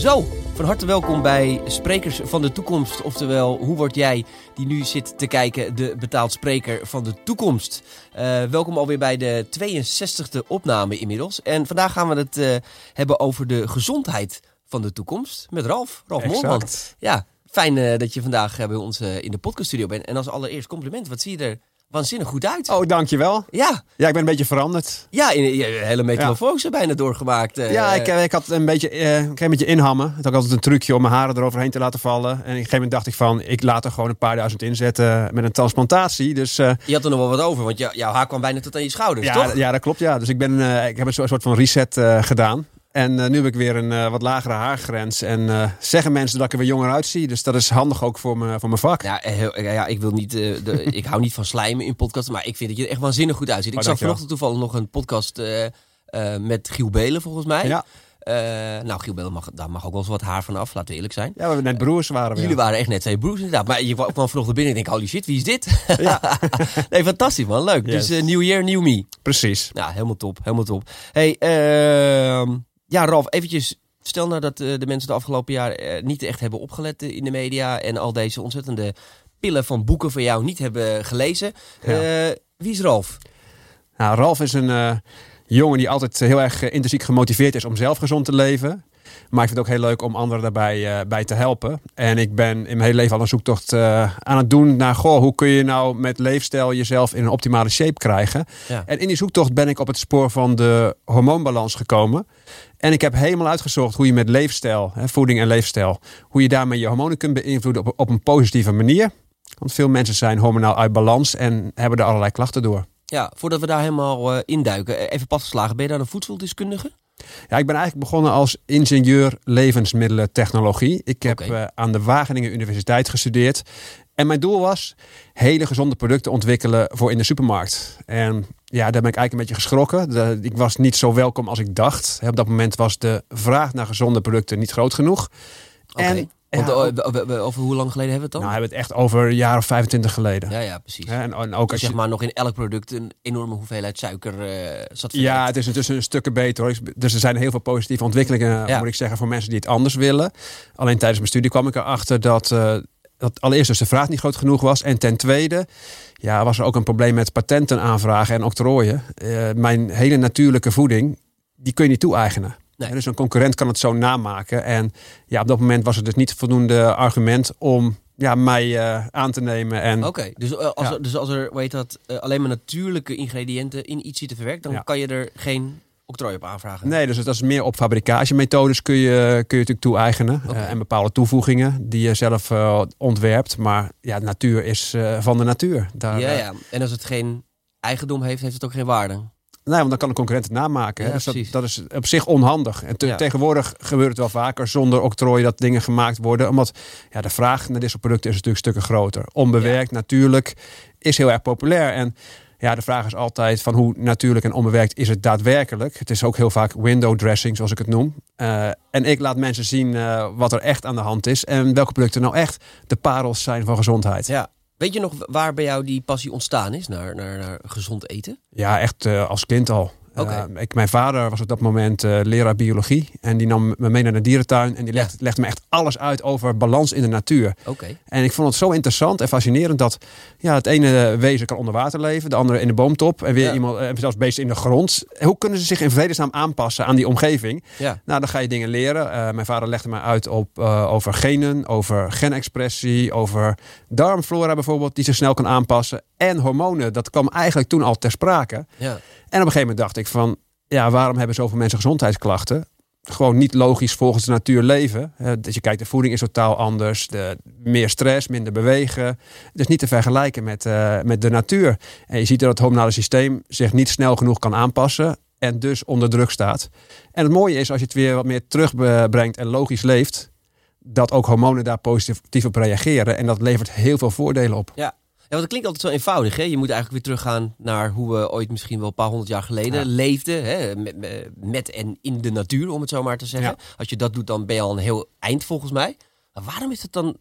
Zo, van harte welkom bij Sprekers van de Toekomst. Oftewel, hoe word jij, die nu zit te kijken, de betaald spreker van de toekomst? Uh, welkom alweer bij de 62e opname inmiddels. En vandaag gaan we het uh, hebben over de gezondheid van de toekomst met Ralf, Ralf Moorman. Ja, fijn uh, dat je vandaag bij ons in de podcaststudio bent. En als allereerst compliment, wat zie je er waanzinnig goed uit. Oh, dankjewel. Ja. Ja, ik ben een beetje veranderd. Ja, in, in, een hele metamorfose ja. bijna doorgemaakt. Uh, ja, ik, ik had een beetje, uh, ik een beetje inhammen. Ik had altijd een trucje om mijn haren eroverheen te laten vallen. En op een gegeven moment dacht ik van, ik laat er gewoon een paar duizend inzetten met een transplantatie. Dus, uh, je had er nog wel wat over, want jouw haar kwam bijna tot aan je schouders, ja, toch? Ja, dat klopt. Ja. Dus ik, ben, ik heb een soort van reset gedaan. En uh, nu heb ik weer een uh, wat lagere haargrens. En uh, zeggen mensen dat ik er weer jonger uitzie. Dus dat is handig ook voor, me, voor mijn vak. Ja, heel, ja, ik, wil niet, de, ik hou niet van slijmen in podcasts. Maar ik vind dat je er echt waanzinnig goed uitziet. Ik oh, zag vanochtend toevallig nog een podcast met Giel Belen volgens mij. Ja. nou, Giel Belen, mag, daar mag ook wel eens wat haar vanaf, laten we eerlijk zijn. Ja, we net broers waren we. Jullie ja. waren echt net twee broers inderdaad. Maar je kwam vanochtend binnen en ik denk, holy shit, wie is dit? Ja. nee, fantastisch man, leuk. Yes. Dus New Year, New Me. Precies. Ja, helemaal top, helemaal top. Hey, ehm... Ja, Ralf, eventjes. Stel nou dat uh, de mensen de afgelopen jaar uh, niet echt hebben opgelet in de media. En al deze ontzettende pillen van boeken van jou niet hebben gelezen. Ja. Uh, wie is Ralf? Nou, Ralf is een jongen die altijd heel erg intrinsiek gemotiveerd is om zelf gezond te leven. Maar ik vind het ook heel leuk om anderen daarbij uh, bij te helpen. En ik ben in mijn hele leven al een zoektocht uh, aan het doen naar... Goh, hoe kun je nou met leefstijl jezelf in een optimale shape krijgen? Ja. En in die zoektocht ben ik op het spoor van de hormoonbalans gekomen. En ik heb helemaal uitgezocht hoe je met leefstijl, hè, voeding en leefstijl... hoe je daarmee je hormonen kunt beïnvloeden op, op een positieve manier. Want veel mensen zijn hormonaal uit balans en hebben er allerlei klachten door. Ja, voordat we daar helemaal uh, induiken, even pasgeslagen. Ben je daar een voedseldeskundige? Ja, ik ben eigenlijk begonnen als ingenieur levensmiddelentechnologie. Ik heb okay. uh, aan de Wageningen Universiteit gestudeerd. En mijn doel was hele gezonde producten ontwikkelen voor in de supermarkt. En ja, daar ben ik eigenlijk een beetje geschrokken. De, ik was niet zo welkom als ik dacht. Op dat moment was de vraag naar gezonde producten niet groot genoeg. Okay. En want ja, over hoe lang geleden hebben we het dan? Nou, hebben we het echt over een jaar of 25 geleden. Ja, ja, precies. En, en ook dus als zeg je... maar nog in elk product een enorme hoeveelheid suiker uh, zat. Ja, het is intussen een stukken beter hoor. Dus er zijn heel veel positieve ontwikkelingen, ja. moet ik zeggen, voor mensen die het anders willen. Alleen tijdens mijn studie kwam ik erachter dat, uh, dat allereerst dus de vraag niet groot genoeg was. En ten tweede ja, was er ook een probleem met patenten aanvragen en octrooien. Uh, mijn hele natuurlijke voeding, die kun je niet toe-eigenen. Nee. Dus een concurrent kan het zo namaken. En ja, op dat moment was het dus niet voldoende argument om ja, mij uh, aan te nemen. En, Oké, okay. dus, uh, als ja. er, dus als er weet dat, uh, alleen maar natuurlijke ingrediënten in iets zitten verwerkt, dan ja. kan je er geen octrooi op aanvragen. Nee, dus dat is meer op fabrikagemethodes kun je, kun je natuurlijk toe-eigenen. Okay. en bepaalde toevoegingen die je zelf ontwerpt. Maar ja, natuur is van de natuur. Daar, ja, ja, en als het geen eigendom heeft, heeft het ook geen waarde. Nee, want dan kan de concurrent het namaken. Ja, dus dat, dat, is op zich onhandig. En te, ja. tegenwoordig gebeurt het wel vaker zonder octrooi dat dingen gemaakt worden. Omdat ja, de vraag naar dit soort producten is natuurlijk stukken groter. Onbewerkt, ja. natuurlijk, is heel erg populair. En ja, de vraag is altijd van hoe natuurlijk en onbewerkt is het daadwerkelijk. Het is ook heel vaak window dressing, zoals ik het noem. Uh, en ik laat mensen zien uh, wat er echt aan de hand is. En welke producten nou echt de parels zijn van gezondheid. Ja. Weet je nog waar bij jou die passie ontstaan is naar, naar, naar gezond eten? Ja, echt uh, als kind al. Okay. Uh, ik, mijn vader was op dat moment uh, leraar biologie. En die nam me mee naar de dierentuin. En die legde, legde me echt alles uit over balans in de natuur. Okay. En ik vond het zo interessant en fascinerend dat ja, het ene wezen kan onder water leven. De andere in de boomtop. En weer ja. iemand, en zelfs beesten in de grond. Hoe kunnen ze zich in vredesnaam aanpassen aan die omgeving? Ja. Nou, dan ga je dingen leren. Uh, mijn vader legde me uit op, over genen, over genexpressie, over darmflora bijvoorbeeld, die zich snel kan aanpassen. En hormonen, dat kwam eigenlijk toen al ter sprake. Ja. En op een gegeven moment dacht ik van, ja, waarom hebben zoveel mensen gezondheidsklachten? Gewoon niet logisch volgens de natuur leven. Dat je kijkt, de voeding is totaal anders. De, meer stress, minder bewegen. Dus niet te vergelijken met, uh, met de natuur. En je ziet dat het hormonale systeem zich niet snel genoeg kan aanpassen. En dus onder druk staat. En het mooie is als je het weer wat meer terugbrengt en logisch leeft. Dat ook hormonen daar positief op reageren. En dat levert heel veel voordelen op. Ja, want het klinkt altijd zo eenvoudig. Hè? Je moet eigenlijk weer teruggaan naar hoe we ooit misschien wel een paar honderd jaar geleden leefden. Hè? Met, met en in de natuur, om het zo maar te zeggen. Als je dat doet, dan ben je al een heel eind volgens mij. Maar waarom is het dan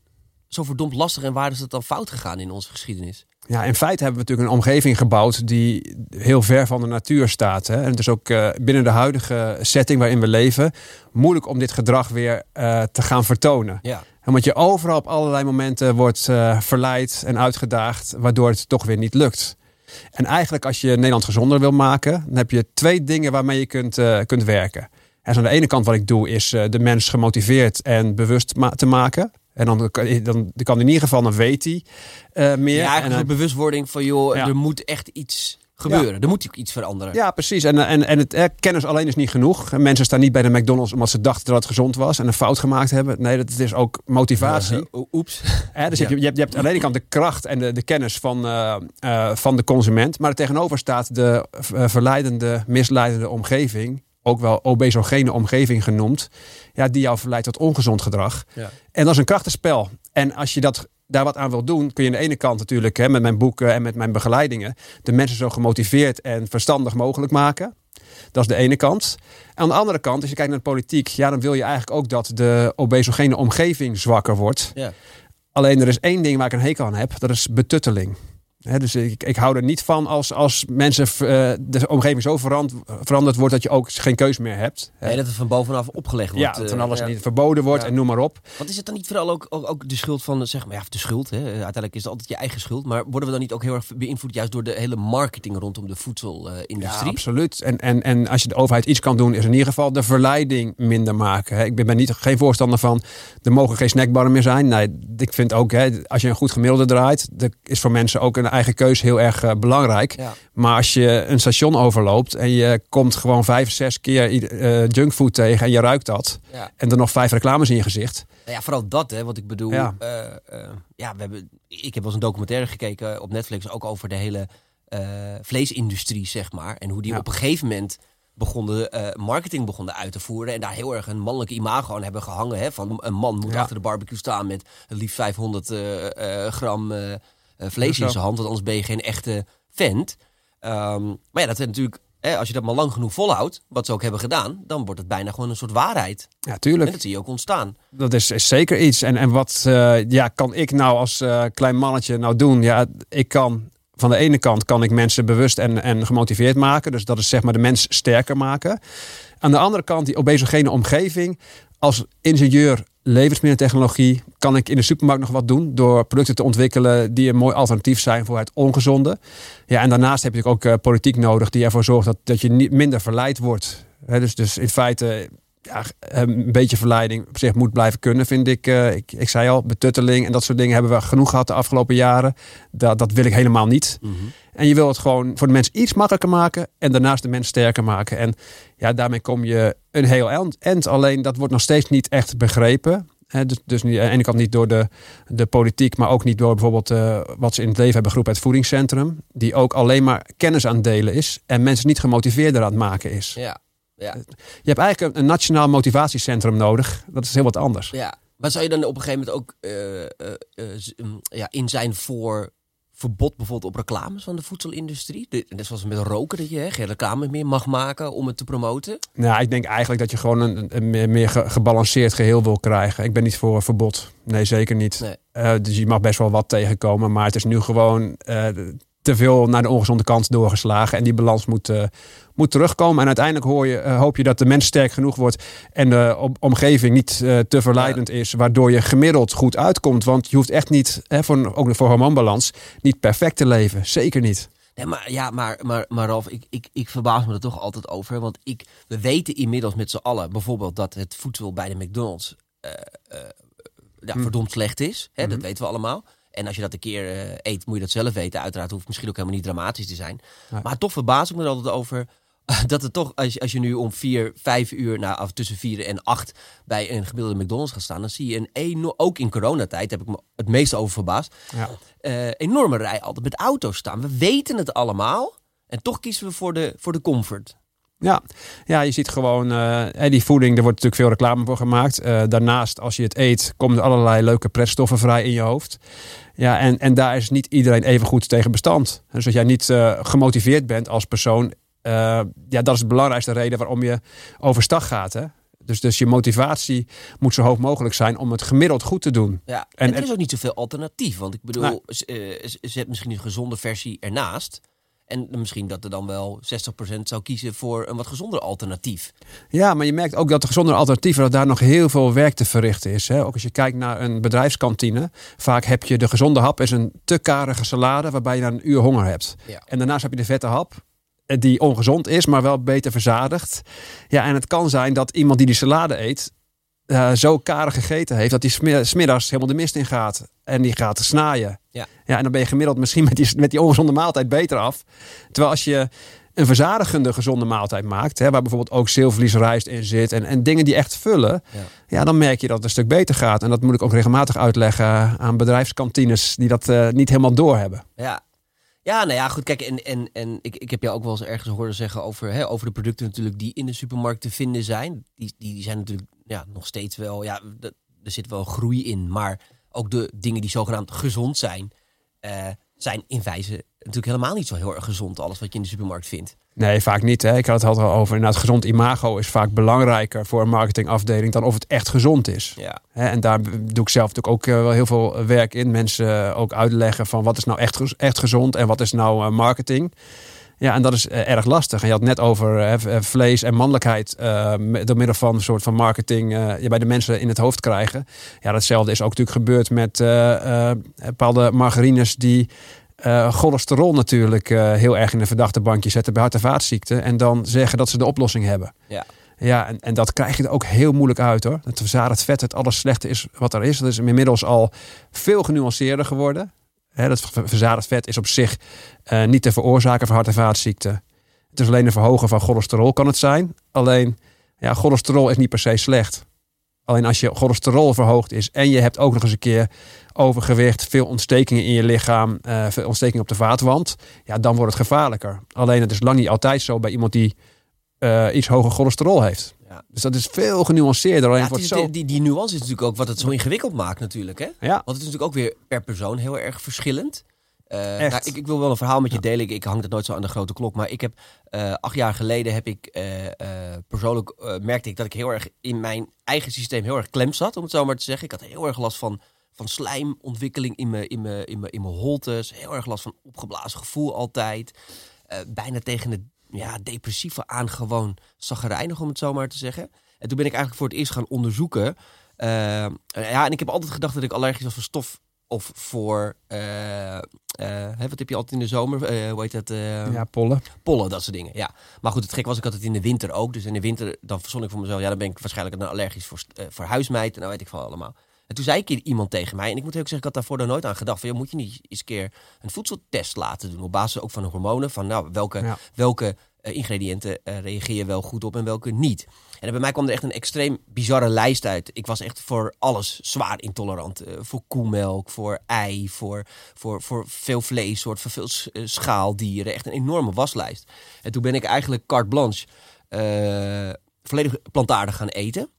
zo verdomd lastig en waar is het dan fout gegaan in onze geschiedenis? Ja, in feite hebben we natuurlijk een omgeving gebouwd die heel ver van de natuur staat. Hè? En het is ook uh, binnen de huidige setting waarin we leven moeilijk om dit gedrag weer uh, te gaan vertonen. Ja. Omdat je overal op allerlei momenten wordt uh, verleid en uitgedaagd, waardoor het toch weer niet lukt. En eigenlijk als je Nederland gezonder wil maken, dan heb je twee dingen waarmee je kunt, kunt werken. En aan de ene kant wat ik doe is de mens gemotiveerd en bewust ma te maken. En dan, dan, dan kan in ieder geval, dan weet hij uh, meer. Ja, en een bewustwording van, joh, ja. er moet echt iets gebeuren. Ja. Er moet iets veranderen. Ja, precies. En, en, en het eh, kennis alleen is niet genoeg. Mensen staan niet bij de McDonald's omdat ze dachten dat het gezond was en een fout gemaakt hebben. Nee, dat is ook motivatie. Uh, oeps. Eh, dus je, je, hebt, je hebt aan de ene kant de kracht en de, de kennis van, uh, uh, van de consument. Maar er tegenover staat de verleidende, misleidende omgeving ook wel obesogene omgeving genoemd, ja, die jou verleidt tot ongezond gedrag. Ja. En dat is een krachtenspel. En als je dat, daar wat aan wil doen, kun je aan de ene kant natuurlijk hè, met mijn boeken en met mijn begeleidingen de mensen zo gemotiveerd en verstandig mogelijk maken. Dat is de ene kant. En aan de andere kant, als je kijkt naar de politiek, ja, dan wil je eigenlijk ook dat de obesogene omgeving zwakker wordt. Ja. Alleen er is één ding waar ik een hekel aan heb, dat is betutteling. He, dus ik, ik hou er niet van als, als mensen uh, de omgeving zo verand, veranderd wordt dat je ook geen keus meer hebt. Nee, dat het van bovenaf opgelegd wordt. Ja, dat van alles niet verboden wordt ja. en noem maar op. Want is het dan niet vooral ook, ook, ook de schuld van, zeg maar, ja, de schuld, hè? uiteindelijk is het altijd je eigen schuld, maar worden we dan niet ook heel erg beïnvloed juist door de hele marketing rondom de voedselindustrie? Ja, absoluut. En, en, en als je de overheid iets kan doen, is in ieder geval de verleiding minder maken. Hè? Ik ben, ben niet, geen voorstander van, er mogen geen snackbarren meer zijn. Nee, ik vind ook, hè, als je een goed gemiddelde draait, dat is voor mensen ook een eigen keus heel erg uh, belangrijk. Ja. Maar als je een station overloopt en je komt gewoon vijf, zes keer uh, junkfood tegen en je ruikt dat. Ja. En er nog vijf reclames in je gezicht. Nou ja, vooral dat, hè, wat ik bedoel. Ja. Uh, ja, we hebben, ik heb wel eens een documentaire gekeken op Netflix ook over de hele vleesindustrie, zeg maar. En hoe die op een gegeven moment begonnen, eh, marketing begonnen uit te voeren. En daar heel erg een mannelijk imago aan hebben gehangen. Hè, van een man moet Ja. achter de barbecue staan met liefst 500 eh, eh, gram eh, eh, vlees Ja, in zijn hand. Want anders ben je geen echte vent. Ehm, maar ja, dat is natuurlijk... Hè, als je dat maar lang genoeg volhoudt, wat ze ook hebben gedaan, dan wordt het bijna gewoon een soort waarheid. Ja, En tuurlijk. dat zie je ook ontstaan. Dat is, is zeker iets. En, en wat eh, ja, kan ik nou als eh, klein mannetje nou doen? Ja, ik kan van de ene kant kan ik mensen bewust en, en gemotiveerd maken. Dus dat is zeg maar de mens sterker maken. Aan de andere kant die obesogene omgeving. Als ingenieur levensmiddeltechnologie kan ik in de supermarkt nog wat doen door producten te ontwikkelen die een mooi alternatief zijn voor het ongezonde. Ja, en daarnaast heb je ook eh, politiek nodig die ervoor zorgt dat, dat je niet minder verleid wordt. Dus, dus in feite ja, een beetje verleiding op zich moet blijven kunnen, vind ik. Eh, ik. Ik zei al, betutteling en dat soort dingen hebben we genoeg gehad de afgelopen jaren. Dat, dat wil ik helemaal niet. En je wil het gewoon voor de mens iets makkelijker maken en daarnaast de mens sterker maken. En ja, daarmee kom je een heel eind-. Alleen dat wordt nog steeds niet echt begrepen. Dus, dus niet, aan de ene kant niet door de, de politiek, maar ook niet door bijvoorbeeld eh, wat ze in het leven hebben geroepen, het voedingscentrum. Die ook alleen maar kennis aan het delen is en mensen niet gemotiveerd aan het maken is. Ja, ja. Je hebt eigenlijk een, een nationaal motivatiecentrum nodig. Dat is heel wat anders. Ja, maar zou je dan op een gegeven moment ook eh, eh, eh, mm, ja, in zijn voor verbod bijvoorbeeld op reclames van de voedselindustrie? De- Net zoals met roken, dat je hè, geen reclame meer mag maken om het te promoten. Nou, ik denk eigenlijk dat je gewoon een, een meer, meer ge- gebalanceerd geheel wil krijgen. Ik ben niet voor verbod. Nee, zeker niet. Nee. Dus je mag best wel wat tegenkomen. Maar het is nu gewoon te veel naar de ongezonde kant doorgeslagen. En die balans moet, moet terugkomen. En uiteindelijk hoor je, eh, hoop je dat de mens sterk genoeg wordt. En de om- omgeving niet eh, te verleidend is. Waardoor je gemiddeld goed uitkomt. Want je hoeft echt niet, hè, voor, ook voor hormoonbalans, niet perfect te leven. Zeker niet. Nee, maar ja, maar, maar, maar Ralf, ik, ik, ik verbaas me er toch altijd over. Want ik, we weten inmiddels met z'n allen bijvoorbeeld dat het voedsel bij de McDonald's eh, ja, Hm. verdomd slecht is. Hè, Dat Mhm. weten we allemaal. En als je dat een keer eet, moet je dat zelf weten. Uiteraard hoeft het misschien ook helemaal niet dramatisch te zijn. Maar toch verbaas ik me er altijd over dat het toch, als je, als je nu om vier, vijf uur, nou, of tussen vier en acht bij een gemiddelde McDonald's gaat staan, dan zie je een enorm, ook in coronatijd, heb ik me het meeste over verbaasd, Ja. eh, enorme rij altijd met auto's staan. We weten het allemaal en toch kiezen we voor de, voor de comfort. Ja, ja je ziet gewoon eh, die voeding, er wordt natuurlijk veel reclame voor gemaakt. Eh, daarnaast, als je het eet, komen er allerlei leuke pretstoffen vrij in je hoofd. Ja, en, en daar is niet iedereen even goed tegen bestand. Dus als jij niet gemotiveerd bent als persoon, ja, dat is de belangrijkste reden waarom je overstag gaat. Hè? Dus, dus je motivatie moet zo hoog mogelijk zijn om het gemiddeld goed te doen. Ja, En- en, er is ook niet zoveel alternatief. Want ik bedoel, Nou. eh, zet misschien een gezonde versie ernaast. En misschien dat er dan wel 60% zou kiezen voor een wat gezonder alternatief. Ja, maar je merkt ook dat de gezondere alternatieven, dat daar nog heel veel werk te verrichten is. Hè? Ook als je kijkt naar een bedrijfskantine. Vaak heb je de gezonde hap is een te karige salade waarbij je na een uur honger hebt. Ja. En daarnaast heb je de vette hap eh, die ongezond is, maar wel beter verzadigd. Ja, en het kan zijn dat iemand die die salade eet, eh, zo karig gegeten heeft dat hij smi- smiddags helemaal de mist in gaat. En die gaat snaaien. Ja. ja, en dan ben je gemiddeld misschien met die, met die ongezonde maaltijd beter af. Terwijl als je een verzadigende gezonde maaltijd maakt, hè, waar bijvoorbeeld ook zilvervliesrijst in zit en, en dingen die echt vullen, Ja. ja. dan merk je dat het een stuk beter gaat. En dat moet ik ook regelmatig uitleggen aan bedrijfskantines die dat eh, niet helemaal doorhebben. Ja. Ja, nou ja, goed. Kijk, en, en, en ik, ik heb jou ook wel eens ergens horen zeggen over, hè, over de producten natuurlijk die in de supermarkt te vinden zijn. Die, die, zijn natuurlijk ja, nog steeds wel, ja, er zit wel groei in. Maar ook de dingen die zogenaamd gezond zijn, eh, zijn in wijze natuurlijk helemaal niet zo heel erg gezond. Alles wat je in de supermarkt vindt. Nee, vaak niet. Hè. Ik had het al over. Inderdaad, gezond imago is vaak belangrijker voor een marketingafdeling dan of het echt gezond is. Ja. En daar doe ik zelf natuurlijk ook eh, wel heel veel werk in. Mensen eh, ook uitleggen van wat is nou echt, echt gezond en wat is nou eh, marketing. Ja, en dat is erg lastig. En je had net over vlees en mannelijkheid door middel van een soort van marketing je bij de mensen in het hoofd krijgen. Ja, datzelfde is ook natuurlijk gebeurd met bepaalde margarines die eh, cholesterol natuurlijk eh, heel erg in een verdachte bankje zetten bij hart- en vaatziekten. En dan zeggen dat ze de oplossing hebben. Ja. Ja, en, en dat krijg je er ook heel moeilijk uit hoor. Het verzadigd vet, het alles slechte is wat er is. Dat is inmiddels al veel genuanceerder geworden. Hè, dat ver- verzadigd vet is op zich eh, niet te veroorzaken voor hart- en vaatziekten. Het is alleen een verhogen van cholesterol kan het zijn. Alleen, ja, cholesterol is niet per se slecht. Alleen als je cholesterol verhoogd is en je hebt ook nog eens een keer overgewicht, veel ontstekingen in je lichaam, eh, veel ontstekingen op de vaatwand, ja, dan wordt het gevaarlijker. Alleen het is lang niet altijd zo bij iemand die eh, iets hoger cholesterol heeft. Ja. Dus dat is veel genuanceerder. Alleen Ja, wordt zo... die, die nuance is natuurlijk ook wat het zo ingewikkeld maakt natuurlijk. Hè? Ja, Want het is natuurlijk ook weer per persoon heel erg verschillend. Eh, nou, ik, ik wil wel een verhaal met je delen. Ik, ik hang dat nooit zo aan de grote klok. Maar ik heb eh, acht jaar geleden heb ik eh, persoonlijk merkte ik dat ik heel erg in mijn eigen systeem heel erg klem zat, om het zo maar te zeggen. Ik had heel erg last van, van slijmontwikkeling in mijn, in, mijn, in, mijn, in mijn holtes. Heel erg last van opgeblazen gevoel altijd. Bijna tegen het ja, depressieve aan gewoon zaggerijnig, om het zo maar te zeggen. En toen ben ik eigenlijk voor het eerst gaan onderzoeken. Ja, en ik heb altijd gedacht dat ik allergisch was voor stof of voor... hè, wat heb je altijd in de zomer? Eh, hoe heet dat? Ja, pollen. pollen, dat soort dingen. Ja. Maar goed, het gek was, ik had het in de winter ook. Dus in de winter, dan verzon ik voor mezelf, ja, dan ben ik waarschijnlijk dan allergisch voor, voor huismeid. En nou weet ik van allemaal. En toen zei ik iemand tegen mij, en ik moet ook zeggen, ik had daarvoor dan nooit aan gedacht. Van, ja, moet je niet eens een keer een voedseltest laten doen op basis ook van de hormonen. Van nou, welke, Ja. welke ingrediënten reageer je wel goed op en welke niet. En bij mij kwam er echt een extreem bizarre lijst uit. Ik was echt voor alles zwaar intolerant. Eh, voor koemelk, voor ei, voor, voor, voor veel vleessoort, voor veel eh, schaaldieren. Echt een enorme waslijst. En toen ben ik eigenlijk carte blanche eh, volledig plantaardig gaan eten.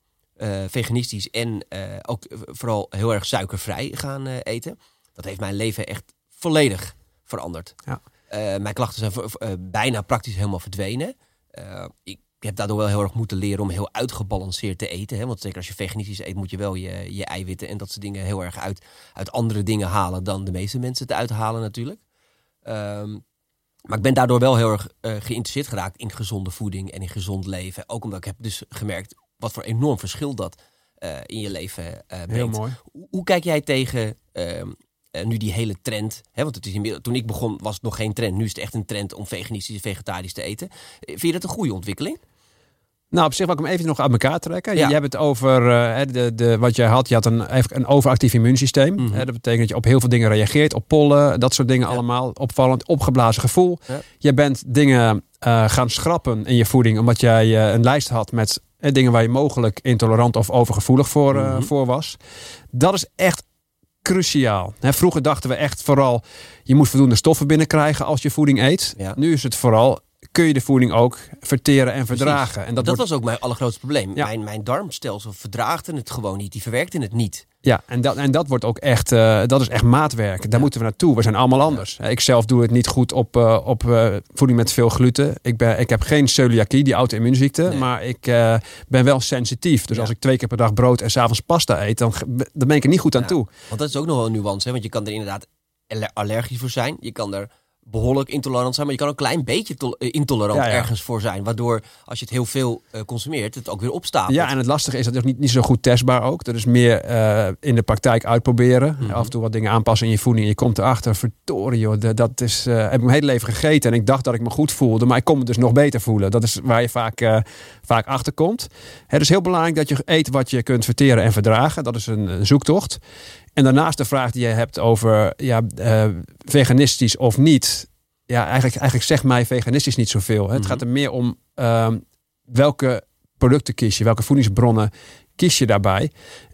Veganistisch en ook vooral heel erg suikervrij gaan eten. Dat heeft mijn leven echt volledig veranderd. Ja. Mijn klachten zijn bijna praktisch helemaal verdwenen. Eh, ik heb daardoor wel heel erg moeten leren om heel uitgebalanceerd te eten. Hè? Want zeker als je veganistisch eet, moet je wel je, je eiwitten en dat soort dingen heel erg uit, uit andere dingen halen dan de meeste mensen het uithalen natuurlijk. Ehm, maar ik ben daardoor wel heel erg eh, geïnteresseerd geraakt in gezonde voeding en in gezond leven. Ook omdat ik heb dus gemerkt wat voor enorm verschil dat eh, in je leven Heel brengt. mooi. Hoe, hoe kijk jij tegen ehm, eh, nu die hele trend? Hè, want het is inmiddels, toen ik begon was het nog geen trend. Nu is het echt een trend om veganistisch en vegetarisch te eten. Vind je dat een goede ontwikkeling? Nou, op zich wil ik hem even nog uit elkaar trekken. Ja. Je hebt het over eh, de, de, wat jij had. Je had een, een overactief immuunsysteem. Mhm. Dat betekent dat je op heel veel dingen reageert. Op pollen, dat soort dingen Ja. allemaal. Opvallend, opgeblazen gevoel. Ja. Je bent dingen eh, gaan schrappen in je voeding. Omdat jij eh, een lijst had met dingen waar je mogelijk intolerant of overgevoelig voor, Mhm. voor was. Dat is echt cruciaal. Hè, vroeger dachten we echt vooral... je moet voldoende stoffen binnenkrijgen als je voeding eet. Nu is het vooral kun je de voeding ook verteren en verdragen. En dat, dat was ook mijn allergrootste probleem. Mijn, mijn darmstelsel verdraagde het gewoon niet. Die verwerkte het niet. Ja, en dat, en dat wordt ook echt, uh, dat is echt maatwerk. Daar moeten we naartoe. We zijn allemaal anders. Ik zelf doe het niet goed op, uh, op uh, voeding met veel gluten. Ik, ben, ik heb geen celiakie, die auto-immuunziekte. Nee. Maar ik ben wel sensitief. Dus als ik twee keer per dag brood en s'avonds pasta eet, dan, dan ben ik er niet goed aan toe. Want dat is ook nog wel een nuance. Hè? Want je kan er inderdaad allergisch voor zijn. Je kan er behoorlijk intolerant zijn, maar je kan ook een klein beetje eh, intolerant ergens voor zijn. Waardoor als je het heel veel uh, consumeert, het ook weer opstaat. Ja, en het lastige is dat het niet, niet zo goed testbaar ook. Dat is meer uh, in de praktijk uitproberen. Mm -hmm. Af en toe wat dingen aanpassen in je voeding. En je komt erachter, verdorie joh, dat is, uh, heb ik mijn hele leven gegeten. En ik dacht dat ik me goed voelde, maar ik kon me dus nog beter voelen. Dat is waar je vaak, vaak achter komt. Het is heel belangrijk dat je eet wat je kunt verteren en verdragen. Dat is een, een zoektocht. En daarnaast de vraag die je hebt over ja, uh, veganistisch of niet. Ja, eigenlijk, eigenlijk zegt mij veganistisch niet zoveel. Hè. Het gaat er meer om uh, welke producten kies je, welke voedingsbronnen kies je daarbij.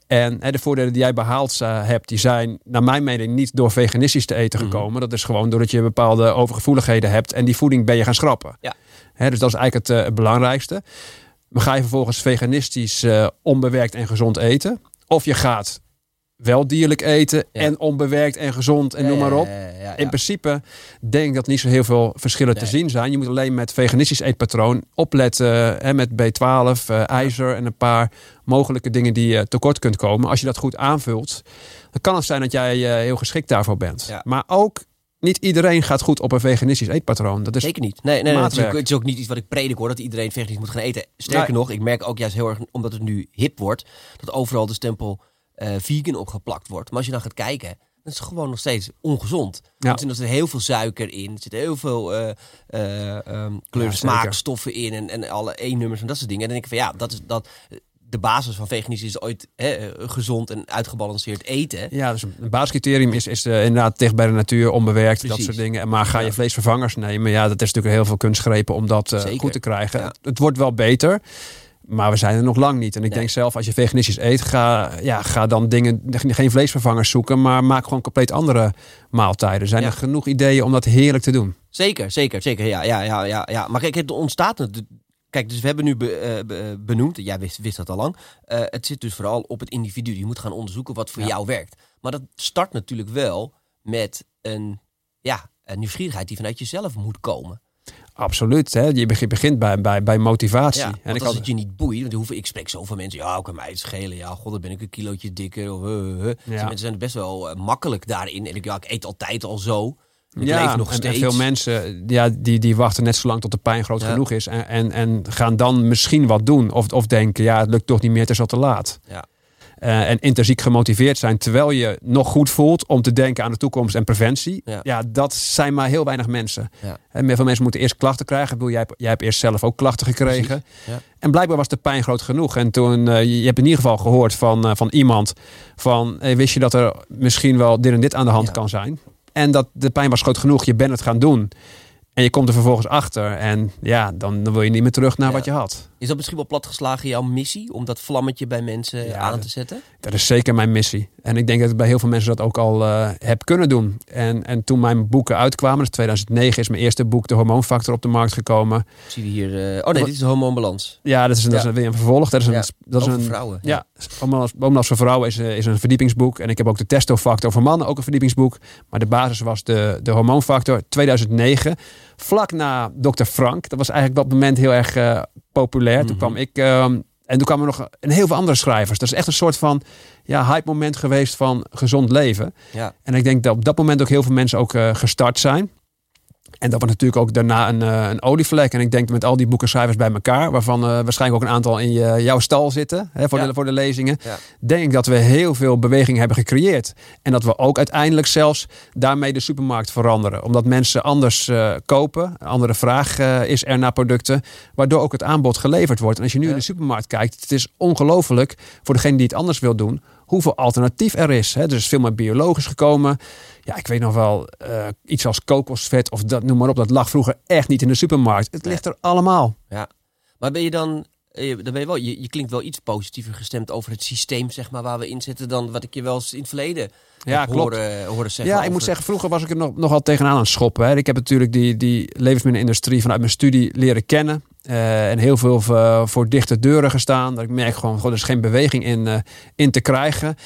En hè, de voordelen die jij behaald uh, hebt, die zijn naar mijn mening niet door veganistisch te eten gekomen. Mm -hmm. Dat is gewoon doordat je bepaalde overgevoeligheden hebt en die voeding ben je gaan schrappen. Ja. Hè, dus dat is eigenlijk het, het belangrijkste. Maar ga je vervolgens veganistisch uh, onbewerkt en gezond eten? Of je gaat wel dierlijk eten ja. en onbewerkt en gezond en ja, noem maar op. Ja, In principe denk ik dat niet zo heel veel verschillen nee. te zien zijn. Je moet alleen met veganistisch eetpatroon opletten hè, met B12, uh, ijzer en een paar mogelijke dingen die je tekort kunt komen. Als je dat goed aanvult, dan kan het zijn dat jij uh, heel geschikt daarvoor bent. Maar ook niet iedereen gaat goed op een veganistisch eetpatroon. Dat is Zeker niet. Nee, nee, nee het, is ook, het, is ook, niet iets wat ik predik hoor, dat iedereen veganistisch moet gaan eten. Sterker nee. nog, ik merk ook juist heel erg, omdat het nu hip wordt, dat overal de stempel uh, vegan opgeplakt wordt. Maar als je dan gaat kijken, dan is het gewoon nog steeds ongezond. Ja. Er zit heel veel suiker in, er zitten heel veel uh, uh, um, kleur- ja, smaakstoffen in en, en alle E-nummers en dat soort dingen. En dan denk ik van ja, dat is dat. De basis van veganisme is ooit hè, gezond en uitgebalanceerd eten. Ja, dus een basiscriterium is, is uh, inderdaad dicht bij de natuur, onbewerkt, Precies. dat soort dingen. Maar ga je ja. vleesvervangers nemen, ja, dat is natuurlijk heel veel kunstgrepen om dat goed te krijgen. Het wordt wel beter. Maar we zijn er nog lang niet. En ik nee. denk zelf, als je veganistisch eet, ga, ja, ga dan dingen, geen vleesvervangers zoeken, maar maak gewoon compleet andere maaltijden. Zijn ja. er genoeg ideeën om dat heerlijk te doen? Zeker, zeker, zeker. Ja, ja, ja, ja, ja. Maar kijk, het ontstaat het. Kijk, dus we hebben nu be, uh, benoemd, jij wist, wist dat al lang. Uh, het zit dus vooral op het individu. Je moet gaan onderzoeken wat voor ja. jou werkt. Maar dat start natuurlijk wel met een, ja, een nieuwsgierigheid die vanuit jezelf moet komen. Absoluut. Hè? Je begint bij, bij, bij motivatie. Ja, en ik als had... het je niet boeit, want hoeveel, ik spreek zoveel mensen, ja, kan mij het schelen. Ja, god, dan ben ik een kilootje dikker. Of, uh, uh. Ja. Dus mensen zijn best wel makkelijk daarin. En ik, ja, ik eet altijd al zo. Ik ja, leef nog en, steeds. en veel mensen ja, die, die wachten net zo lang tot de pijn groot ja. genoeg is. En, en, en gaan dan misschien wat doen. Of, of denken, ja, het lukt toch niet meer, het is al te laat. Ja. Uh, en intrinsiek gemotiveerd zijn terwijl je nog goed voelt om te denken aan de toekomst en preventie. Ja, ja dat zijn maar heel weinig mensen. Ja. En veel mensen moeten eerst klachten krijgen. Ik bedoel, jij, hebt, jij hebt eerst zelf ook klachten gekregen. Ja. En blijkbaar was de pijn groot genoeg. En toen, uh, je hebt in ieder geval gehoord van, uh, van iemand van, hey, wist je dat er misschien wel dit en dit aan de hand kan zijn? En dat de pijn was groot genoeg, je bent het gaan doen. En je komt er vervolgens achter. En ja, dan, dan wil je niet meer terug naar ja. wat je had. Is dat misschien wel platgeslagen jouw missie? Om dat vlammetje bij mensen ja, aan te zetten? Dat is zeker mijn missie. En ik denk dat ik bij heel veel mensen dat ook al uh, heb kunnen doen. En, en toen mijn boeken uitkwamen, dus 2009 is mijn eerste boek De Hormoonfactor op de markt gekomen. Zie je hier... Uh, oh nee, dit is de hormoonbalans. Ja, dat is, dat is weer een vervolg. Dat is een, ja, dat is een, vrouwen. Ja, ja Hormoonbalans voor vrouwen is, is een verdiepingsboek. En ik heb ook de Testofactor voor mannen, ook een verdiepingsboek. Maar de basis was de, de Hormoonfactor 2009 vlak na Dr. Frank. Dat was eigenlijk op dat moment heel erg uh, populair. Mm -hmm. Toen kwam ik. Uh, en toen kwamen er nog een heel veel andere schrijvers. Dat is echt een soort van ja, hype moment geweest van gezond leven. Ja. En ik denk dat op dat moment ook heel veel mensen ook uh, gestart zijn. En dat was natuurlijk ook daarna een, uh, een olievlek. En ik denk met al die boekenschrijvers bij elkaar, waarvan uh, waarschijnlijk ook een aantal in je, jouw stal zitten hè, voor, ja. de, voor de lezingen. Ja. Denk ik dat we heel veel beweging hebben gecreëerd. En dat we ook uiteindelijk zelfs daarmee de supermarkt veranderen. Omdat mensen anders uh, kopen. Andere vraag is er naar producten. Waardoor ook het aanbod geleverd wordt. En als je nu ja. in de supermarkt kijkt, het is ongelooflijk voor degene die het anders wil doen hoeveel alternatief er is. Hè. Er is veel meer biologisch gekomen. Ja, ik weet nog wel, uh, iets als kokosvet of dat, noem maar op. Dat lag vroeger echt niet in de supermarkt. Het ligt er allemaal. Ja, maar ben je dan... eh, dan ben je, wel, je, je klinkt wel iets positiever gestemd over het systeem zeg maar, waar we in zitten dan wat ik je wel eens in het verleden Ja, klopt. horen, horen zeggen. Ja, ik moet zeggen, vroeger was ik er nog, nogal tegenaan aan het schoppen. Hè. Ik heb natuurlijk die, die levensmiddelenindustrie vanuit mijn studie leren kennen. Eh, en heel veel voor, voor dichte deuren gestaan. Dat ik merk gewoon, gewoon er is geen beweging in, eh, in te krijgen.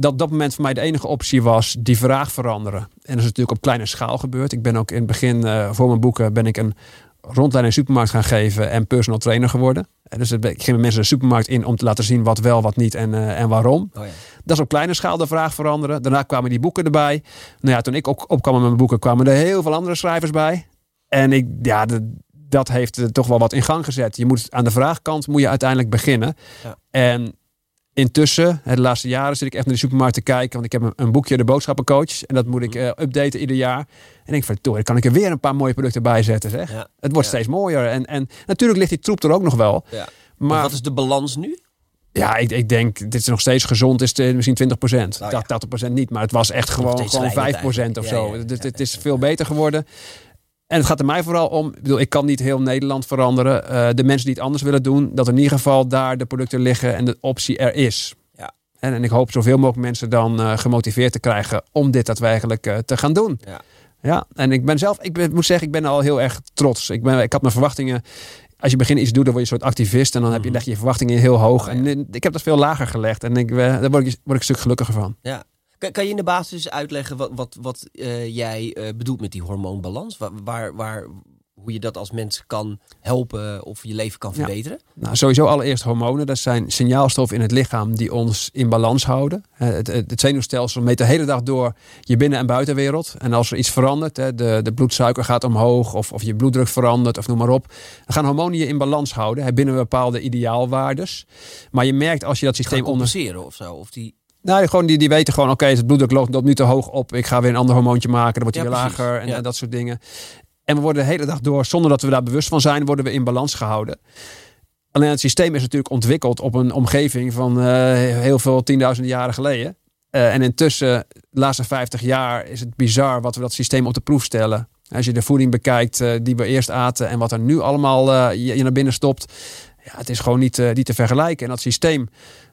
Dat op dat moment voor mij de enige optie was die vraag veranderen. En dat is natuurlijk op kleine schaal gebeurd. Ik ben ook in het begin, eh, voor mijn boeken, ben ik een rondleiding in de supermarkt gaan geven en personal trainer geworden. En dus ik ging met mensen de supermarkt in om te laten zien wat wel, wat niet en, eh, en waarom. Oh ja. Dat is op kleine schaal de vraag veranderen. Daarna kwamen die boeken erbij. Nou ja, toen ik ook opkwam met mijn boeken, kwamen er heel veel andere schrijvers bij. En ik, ja, de- dat heeft er toch wel wat in gang gezet. Je moet aan de vraagkant moet je uiteindelijk beginnen. Ja. En intussen, de laatste jaren, zit ik echt naar de supermarkt te kijken. Want ik heb een, een boekje, de boodschappencoach. En dat moet ik Mhm. eh, updaten ieder jaar. En ik denk van, toch, dan kan ik er weer een paar mooie producten bij zetten. Zeg. Ja. Het wordt Ja. steeds mooier. En, en natuurlijk ligt die troep er ook nog wel. Ja. Maar Maar wat is de balans nu? ja, ik, ik denk, dit is nog steeds gezond, is het misschien 20 procent. Nou ja. 80% niet, maar het was echt gewoon, gewoon 5 schrijnend procent of zo. Ja, het is veel beter geworden. En het gaat er mij vooral om, ik bedoel, ik kan niet heel Nederland veranderen. Eh, de mensen die het anders willen doen, dat in ieder geval daar de producten liggen en de optie er is. Ja. En, en ik hoop zoveel mogelijk mensen dan eh, gemotiveerd te krijgen om dit daadwerkelijk eh, te gaan doen. Ja. Ja, en ik ben zelf, ik ben, moet zeggen, ik ben al heel erg trots. Ik, ben, ik had mijn verwachtingen. Als je begint iets te doen, dan word je een soort activist. En dan heb je, Mhm. leg je je verwachtingen heel hoog. Oh, ja. En ik heb dat veel lager gelegd. En ik, daar word ik, word ik een stuk gelukkiger van. Ja. Kan, kan je in de basis uitleggen wat, wat, wat eh, jij eh, bedoelt met die hormoonbalans? Waar, waar, waar, hoe je dat als mens kan helpen of je leven kan Ja. verbeteren? Nou, sowieso allereerst hormonen. Dat zijn signaalstoffen in het lichaam die ons in balans houden. Het, het, het zenuwstelsel meet de hele dag door je binnen- en buitenwereld. En als er iets verandert, hè, de, de bloedsuiker gaat omhoog of, of je bloeddruk verandert of noem maar op. Dan gaan hormonen je in balans houden hè, binnen bepaalde ideaalwaardes. Maar je merkt als je dat Gaan systeem onder... compenseren of zo? Of die, Nou, gewoon die, die weten gewoon, oké, het bloeddruk loopt nu te hoog op. Ik ga weer een ander hormoontje maken, dan wordt hij Ja, weer precies. lager en, Ja. en dat soort dingen. En we worden de hele dag door, zonder dat we daar bewust van zijn, worden we in balans gehouden. Alleen het systeem is natuurlijk ontwikkeld op een omgeving van eh, heel veel tienduizenden jaren geleden. Eh, en intussen, de laatste 50 jaar, is het bizar wat we dat systeem op de proef stellen. Als je de voeding bekijkt eh, die we eerst aten en wat er nu allemaal je, je naar binnen stopt. Ja, het is gewoon niet, niet te vergelijken. En dat systeem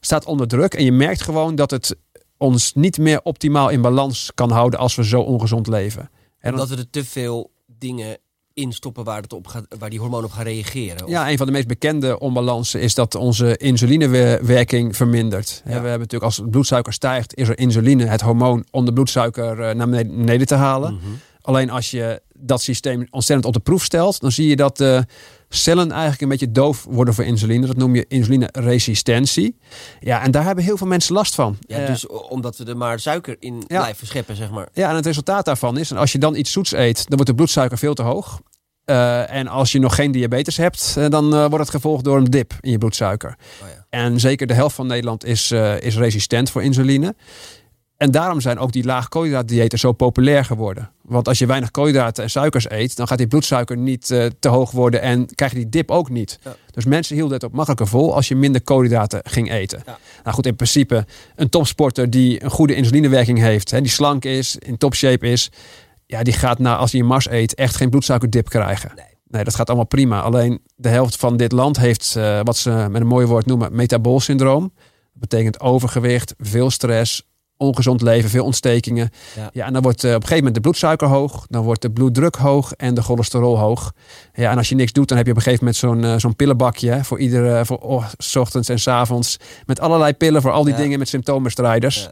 staat onder druk. En je merkt gewoon dat het ons niet meer optimaal in balans kan houden als we zo ongezond leven. En omdat we er te veel dingen in stoppen waar, het op gaat, waar die hormonen op gaan reageren. Of- Ja, een van de meest bekende onbalansen is dat onze insulinewerking vermindert. Ja. We hebben natuurlijk als bloedsuiker stijgt, is er insuline, het hormoon, om de bloedsuiker eh, naar beneden- beneden te halen. Mhm. Alleen als je dat systeem ontzettend op de proef stelt, dan zie je dat de cellen eigenlijk een beetje doof worden voor insuline. Dat noem je insulineresistentie. Ja, en daar hebben heel veel mensen last van. Ja, Eh, dus omdat we er maar suiker in Ja. blijven scheppen, zeg maar. Ja, en het resultaat daarvan is, en als je dan iets zoets eet, dan wordt de bloedsuiker veel te hoog. Eh, en als je nog geen diabetes hebt, eh, dan eh, wordt het gevolgd door een dip in je bloedsuiker. Oh ja. En zeker de helft van Nederland is, eh, is resistent voor insuline. En daarom zijn ook die laag koolhydraatdiëten zo populair geworden. Want als je weinig koolhydraten en suikers eet, dan gaat die bloedsuiker niet eh, te hoog worden en krijg je die dip ook niet. Ja. Dus mensen hielden het ook makkelijker vol als je minder koolhydraten ging eten. Ja. Nou goed, in principe een topsporter die een goede insulinewerking heeft, hè, die slank is, in topshape is, ja, die gaat na, als hij een mars eet echt geen bloedsuikerdip krijgen. Nee. Nee, dat gaat allemaal prima. Alleen de helft van dit land heeft eh, wat ze met een mooi woord noemen metabool syndroom. Dat betekent overgewicht, veel stress, ongezond leven, veel ontstekingen. Ja. Ja, en dan wordt eh, op een gegeven moment de bloedsuiker hoog, dan wordt de bloeddruk hoog en de cholesterol hoog. Ja, en als je niks doet, dan heb je op een gegeven moment zo'n eh, zo'n pillenbakje voor iedere, voor oh, ochtends en s avonds. Met allerlei pillen voor al die Ja. dingen met symptomenstrijders. Ja.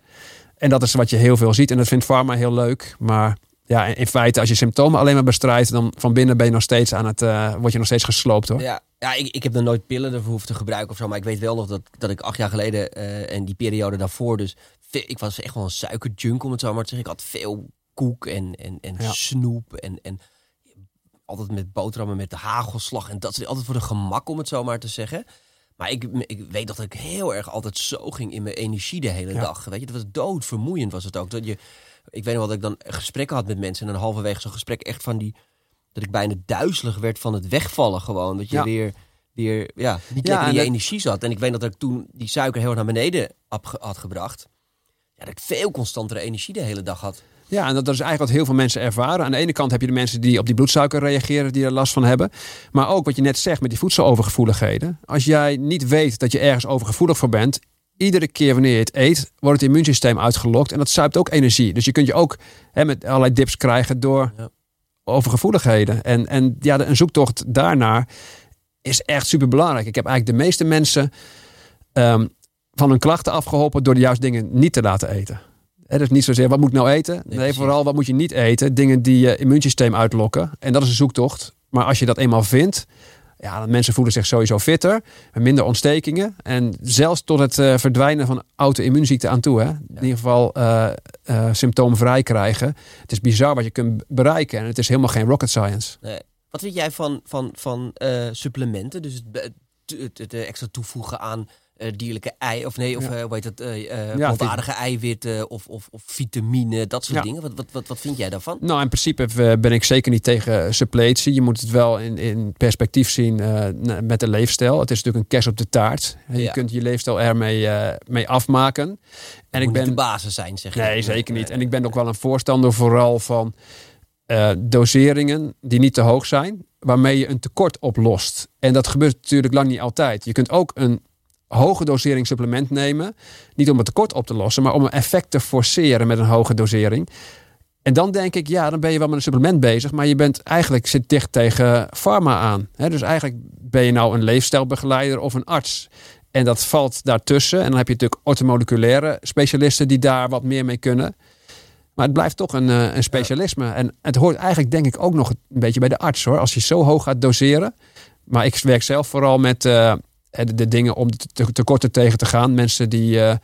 En dat is wat je heel veel ziet. En dat vindt pharma heel leuk. Maar ja, in feite, als je symptomen alleen maar bestrijdt, dan van binnen ben je nog steeds aan het, eh, word je nog steeds gesloopt hoor. Ja, ja ik, ik heb nog nooit pillen ervoor hoeven te gebruiken of zo. Maar ik weet wel nog dat, dat ik acht jaar geleden eh, en die periode daarvoor dus... Ik was echt wel een suikerjunk om het zo maar te zeggen. Ik had veel koek en, en, en Ja. snoep en, en altijd met boterhammen met de hagelslag. En dat is altijd voor de gemak om het zo maar te zeggen. Maar ik, ik weet dat ik heel erg altijd zo ging in mijn energie de hele Ja. dag. Weet je, dat was doodvermoeiend was het ook. Dat je, ik weet nog dat ik dan gesprekken had met mensen en dan halverwege zo'n gesprek echt van die dat ik bijna duizelig werd van het wegvallen gewoon. Dat je Ja. weer, weer ja, niet Ja, lekker in je dat- energie zat. En ik weet dat ik toen die suiker heel erg naar beneden had gebracht. Ja, dat ik veel constantere energie de hele dag had. Ja, en dat, dat is eigenlijk wat heel veel mensen ervaren. Aan de ene kant heb je de mensen die op die bloedsuiker reageren, die er last van hebben. Maar ook wat je net zegt met die voedselovergevoeligheden. Als jij niet weet dat je ergens overgevoelig voor bent, iedere keer wanneer je het eet, wordt het immuunsysteem uitgelokt. En dat zuipt ook energie. Dus je kunt je ook hè, met allerlei dips krijgen door Ja. overgevoeligheden. En, en ja, een zoektocht daarnaar is echt super belangrijk. Ik heb eigenlijk de meeste mensen ehm, van hun klachten afgeholpen door de juiste dingen niet te laten eten. Het is niet zozeer wat moet ik nou eten. Nee, vooral wat moet je niet eten. Dingen die je immuunsysteem uitlokken. En dat is een zoektocht. Maar als je dat eenmaal vindt, ja, dan mensen voelen zich sowieso fitter, minder ontstekingen en zelfs tot het eh, verdwijnen van auto-immuunziekten aan toe. Hè? In ieder geval eh, eh, symptoomvrij krijgen. Het is bizar wat je kunt bereiken en het is helemaal geen rocket science. Nee. Wat vind jij van, van, van supplementen? Dus het, het, het, extra toevoegen aan dierlijke ei, of nee, of Ja. eh, hoe heet het, eh eh, Ja, eiwitten of, of, of vitamine, dat soort Ja. dingen. Wat, wat, wat, wat vind jij daarvan? Nou, in principe eh, ben ik zeker niet tegen suppletie. Je moet het wel in, in perspectief zien eh, met de leefstijl. Het is natuurlijk een kerst op de taart. Je kunt je leefstijl ermee eh, mee afmaken. En ik moet niet ben de basis zijn, zeg je. Nee, zeker niet. En ik ben ook wel een voorstander vooral van eh, doseringen die niet te hoog zijn, waarmee je een tekort oplost. En dat gebeurt natuurlijk lang niet altijd. Je kunt ook een hoge dosering supplement nemen, niet om het tekort op te lossen, maar om een effect te forceren met een hoge dosering. En dan denk ik, ja, dan ben je wel met een supplement bezig, maar je bent eigenlijk zit dicht tegen pharma aan. Dus eigenlijk ben je nou een leefstijlbegeleider of een arts. En dat valt daartussen. En dan heb je natuurlijk ortomoleculaire specialisten die daar wat meer mee kunnen. Maar het blijft toch een, eh, een specialisme. En het hoort eigenlijk denk ik ook nog een beetje bij de arts hoor. Als je zo hoog gaat doseren. Maar ik werk zelf vooral met eh, de, de dingen om te- tekorten tegen te gaan. Mensen die, eh,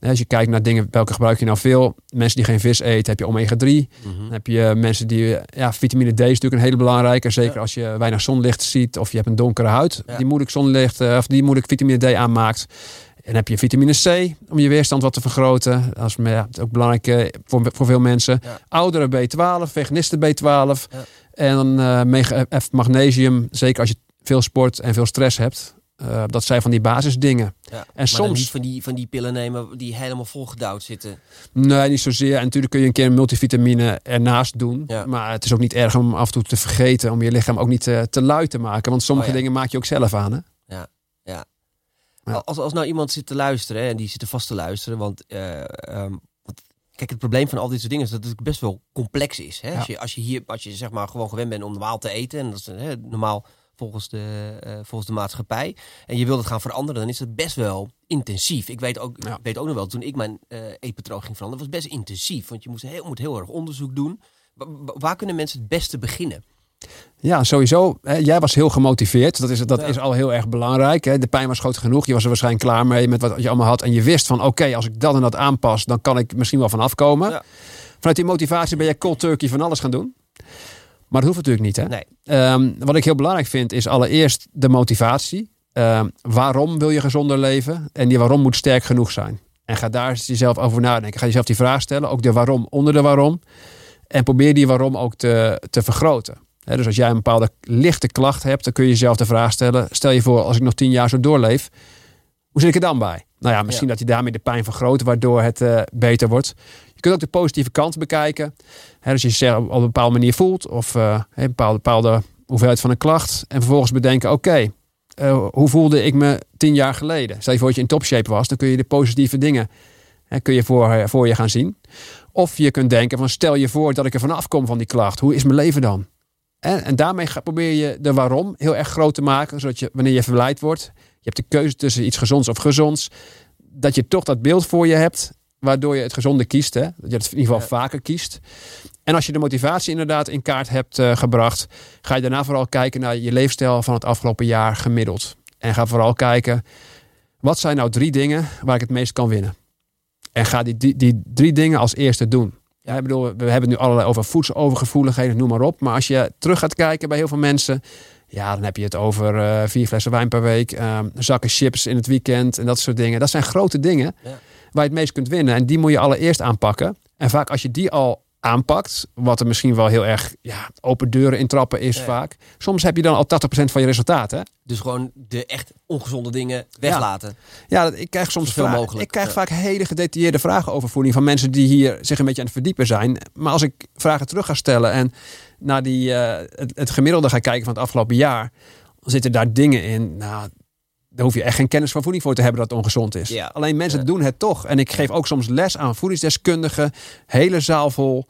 als je kijkt naar dingen, welke gebruik je nou veel? Mensen die geen vis eten, heb je omega-3. Mhm. Dan heb je mensen die, eh, ja, vitamine D is natuurlijk een hele belangrijke. Zeker Ja. als je weinig zonlicht ziet of je hebt een donkere huid Ja. die moeilijk zonlicht eh, of die moeilijk vitamine D aanmaakt. En heb je vitamine C om je weerstand wat te vergroten. Dat is, ja, ook belangrijk eh, voor, voor veel mensen. Ja. Ouderen B12, veganisten B12. Ja. En dan eh, F magnesium, zeker als je veel sport en veel stress hebt. Eh, dat zijn van die basisdingen. Ja. En maar soms- niet van die, van die pillen nemen die helemaal volgedouwd zitten. Nee, niet zozeer. En natuurlijk kun je een keer een multivitamine ernaast doen. Ja. Maar het is ook niet erg om af en toe te vergeten. Om je lichaam ook niet eh, te lui te maken. Want sommige Oh ja. dingen maak je ook zelf aan. Hè? Ja. Als, als nou iemand zit te luisteren hè, en die zit er vast te luisteren, want, eh, ehm, want kijk, het probleem van al dit soort dingen is dat het best wel complex is. Hè? Ja. Als, je, als je hier, als je zeg maar gewoon gewend bent om normaal te eten, en dat is hè, normaal volgens de, eh, volgens de maatschappij, en je wilt het gaan veranderen, dan is het best wel intensief. Ik weet ook, Ja. ik weet ook nog wel, toen ik mijn eh eetpatroon ging veranderen, was best intensief, want je moest heel, moet heel erg onderzoek doen. Wa- wa- waar kunnen mensen het beste beginnen? Ja, sowieso. Hè, jij was heel gemotiveerd. Dat, is, dat Ja. is al heel erg belangrijk. Hè. De pijn was groot genoeg. Je was er waarschijnlijk klaar mee met wat je allemaal had. En je wist van oké, als ik dat en dat aanpas, dan kan ik misschien wel van afkomen. Ja. Vanuit die motivatie ben je cold turkey van alles gaan doen. Maar dat hoeft natuurlijk niet. Hè? Nee. Ehm, wat ik heel belangrijk vind, is allereerst de motivatie. Ehm, waarom wil je gezonder leven? En die waarom moet sterk genoeg zijn. En ga daar jezelf over nadenken. Ga jezelf die vraag stellen. Ook de waarom onder de waarom. En probeer die waarom ook te, te vergroten. Dus als jij een bepaalde lichte klacht hebt, dan kun je jezelf de vraag stellen. Stel je voor, als ik nog tien jaar zo doorleef, hoe zit ik er dan bij? Nou ja, misschien Ja. dat je daarmee de pijn vergroot, waardoor het eh, beter wordt. Je kunt ook de positieve kant bekijken. Hè, dus je jezelf op een bepaalde manier voelt, of eh, een bepaalde, bepaalde hoeveelheid van een klacht. En vervolgens bedenken, oké, eh, hoe voelde ik me tien jaar geleden? Stel je voor je in topshape was, dan kun je de positieve dingen kun je voor, eh, voor je gaan zien. Of je kunt denken van stel je voor dat ik er vanaf kom van die klacht. Hoe is mijn leven dan? En, en daarmee probeer je de waarom heel erg groot te maken. Zodat je, wanneer je verleid wordt, je hebt de keuze tussen iets gezonds of gezonds. Dat je toch dat beeld voor je hebt, waardoor je het gezonde kiest. Hè? Dat je het in ieder geval vaker kiest. En als je de motivatie inderdaad in kaart hebt eh, gebracht, ga je daarna vooral kijken naar je leefstijl van het afgelopen jaar gemiddeld. En ga vooral kijken, wat zijn nou drie dingen waar ik het meest kan winnen? En ga die, die, die drie dingen als eerste doen. Ja, ik bedoel, we hebben het nu allerlei over voedselovergevoeligheden, noem maar op. Maar als je terug gaat kijken bij heel veel mensen, ja, dan heb je het over eh, vier flessen wijn per week, ehm, zakken chips in het weekend en dat soort dingen. Dat zijn grote dingen Ja. Waar je het meest kunt winnen. En die moet je allereerst aanpakken. En vaak als je die al aanpakt. Wat er misschien wel heel erg ja, open deuren intrappen is Ja. vaak. Soms heb je dan al 80% van je resultaten. Dus gewoon de echt ongezonde dingen weglaten. Ja, ik krijg soms vragen- mogelijk, Ik krijg ja. vaak hele gedetailleerde vragen over voeding van mensen die hier zich een beetje aan het verdiepen zijn. Maar als ik vragen terug ga stellen en naar die, eh, het, het gemiddelde ga kijken van het afgelopen jaar, dan zitten daar dingen in. Nou, daar hoef je echt geen kennis van voeding voor te hebben dat het ongezond is. Ja. Alleen mensen Ja. doen het toch. En ik geef ook soms les aan voedingsdeskundigen, hele zaal vol.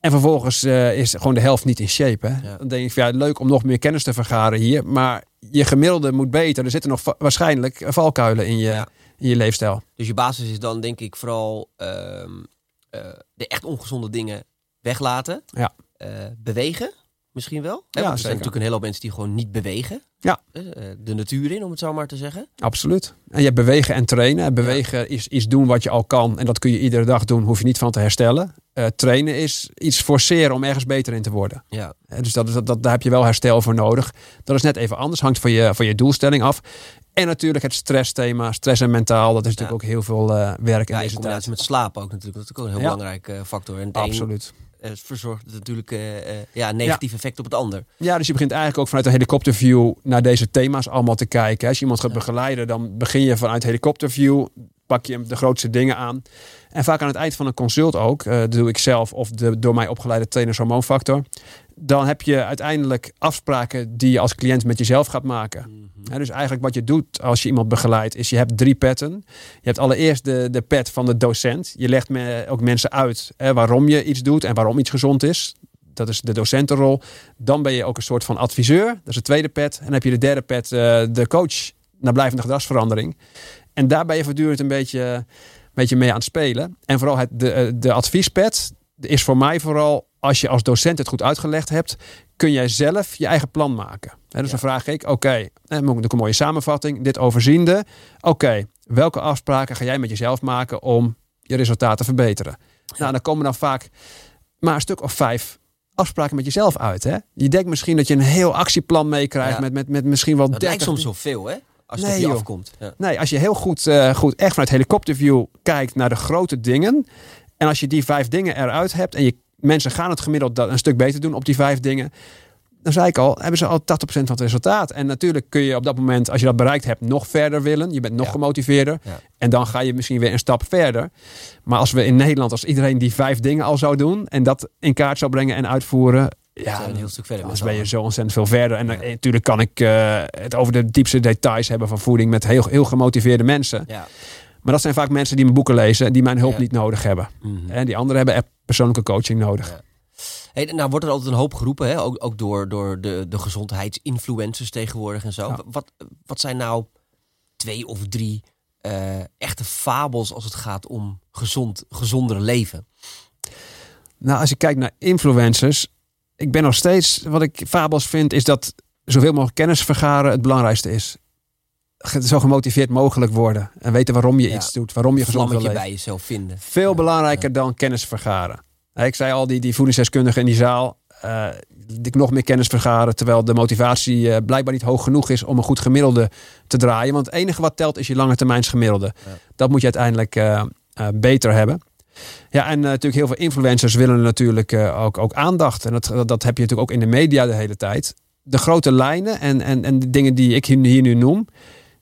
En vervolgens eh, is gewoon de helft niet in shape. Hè? Ja. Dan denk ik, van, ja, leuk om nog meer kennis te vergaren hier. Maar je gemiddelde moet beter. Er zitten nog va- waarschijnlijk valkuilen in je, in je leefstijl. Dus je basis is dan denk ik vooral ehm, eh, de echt ongezonde dingen weglaten. Ja. Eh, bewegen misschien wel. Hè, Ja, er zijn natuurlijk een hele hoop mensen die gewoon niet bewegen. Ja. Eh, de natuur in, om het zo maar te zeggen. Absoluut. En je hebt bewegen en trainen. En Bewegen is iets doen wat je al kan. En dat kun je iedere dag doen. Hoef je niet van te herstellen. Eh, trainen is iets forceren om ergens beter in te worden. Ja. Dus dat, is- dat, dat, daar heb je wel herstel voor nodig. Dat is net even anders. Hangt van je, van je doelstelling af. En natuurlijk het stressthema. Stress en mentaal. Dat is natuurlijk ook heel veel eh, werk Ja, in deze combinatie tijd. met slapen ook natuurlijk. Dat is ook een heel belangrijk eh, factor. En het een, Absoluut. eh, verzorgt natuurlijk eh, eh, ja, een negatief effect op het ander. Ja, dus je begint eigenlijk ook vanuit een helikopterview naar deze thema's allemaal te kijken. Als je iemand gaat Ja. begeleiden, dan begin je vanuit helikopterview, pak je de grootste dingen aan. En vaak aan het eind van een consult ook, eh, doe ik zelf of de door mij opgeleide trainers hormoonfactor. Dan heb je uiteindelijk afspraken die je als cliënt met jezelf gaat maken. Hè, dus eigenlijk wat je doet als je iemand begeleidt, is je hebt drie petten. Je hebt allereerst de, de pet van de docent. Je legt me, ook mensen uit hè, waarom je iets doet en waarom iets gezond is. Dat is de docentenrol. Dan ben je ook een soort van adviseur. Dat is de tweede pet. En dan heb je de derde pet, eh, de coach naar blijvende gedragsverandering. En daar ben je voortdurend een beetje, een beetje mee aan het spelen. En vooral het, de, eh, de adviespet is voor mij vooral, als je als docent het goed uitgelegd hebt, kun jij zelf je eigen plan maken. Hè, dus Ja. dan vraag ik, oké, eh, dan doe ik een mooie samenvatting, dit overziende. Oké, welke afspraken ga jij met jezelf maken om je resultaten te verbeteren? Nou, dan komen dan vaak maar een stuk of vijf afspraken met jezelf uit. Hè? Je denkt misschien dat je een heel actieplan meekrijgt Ja. met, met, met misschien wel Dat 30 lijkt soms zoveel, hè? Als het Nee, op je afkomt. Nee, als je heel goed, eh, goed echt vanuit helikopterview kijkt naar de grote dingen. En als je die vijf dingen eruit hebt en je mensen gaan het gemiddeld dat een stuk beter doen op die vijf dingen. Dan zei ik al, hebben ze al 80% van het resultaat. En natuurlijk kun je op dat moment, als je dat bereikt hebt, nog verder willen. Je bent nog Ja. gemotiveerder. Ja. En dan ga je misschien weer een stap verder. Maar als we in Nederland, als iedereen die vijf dingen al zou doen. En dat in kaart zou brengen en uitvoeren. Ja, een heel stuk verder. dan ben je zo ontzettend veel verder. En Ja. eh, natuurlijk kan ik eh, het over de diepste details hebben van voeding met heel, heel gemotiveerde mensen. Ja. Maar dat zijn vaak mensen die mijn boeken lezen en die mijn hulp Ja. niet nodig hebben. Mhm. En die anderen hebben persoonlijke coaching nodig. Ja. Hey, nou wordt er altijd een hoop geroepen, hè? Ook, ook door, door de, de gezondheidsinfluencers tegenwoordig en zo. Ja. Wat, wat zijn nou twee of drie eh, echte fabels als het gaat om gezond, gezonder leven? Nou, als je kijkt naar influencers, ik ben nog steeds, wat ik fabels vind, is dat zoveel mogelijk kennis vergaren het belangrijkste is. Zo gemotiveerd mogelijk worden en weten waarom je Ja. iets doet, waarom je gezond wil leven. bij jezelf vinden. Veel Ja. belangrijker dan kennis vergaren. Ik zei al, die, die voedingsdeskundigen in die zaal, eh die nog meer kennis vergaren, terwijl de motivatie eh, blijkbaar niet hoog genoeg is om een goed gemiddelde te draaien. Want het enige wat telt is je lange termijns gemiddelde. Dat moet je uiteindelijk eh, beter hebben. Ja, en natuurlijk heel veel influencers willen natuurlijk ook, ook aandacht. En dat, dat, dat heb je natuurlijk ook in de media de hele tijd. De grote lijnen en, en, en de dingen die ik hier, hier nu noem,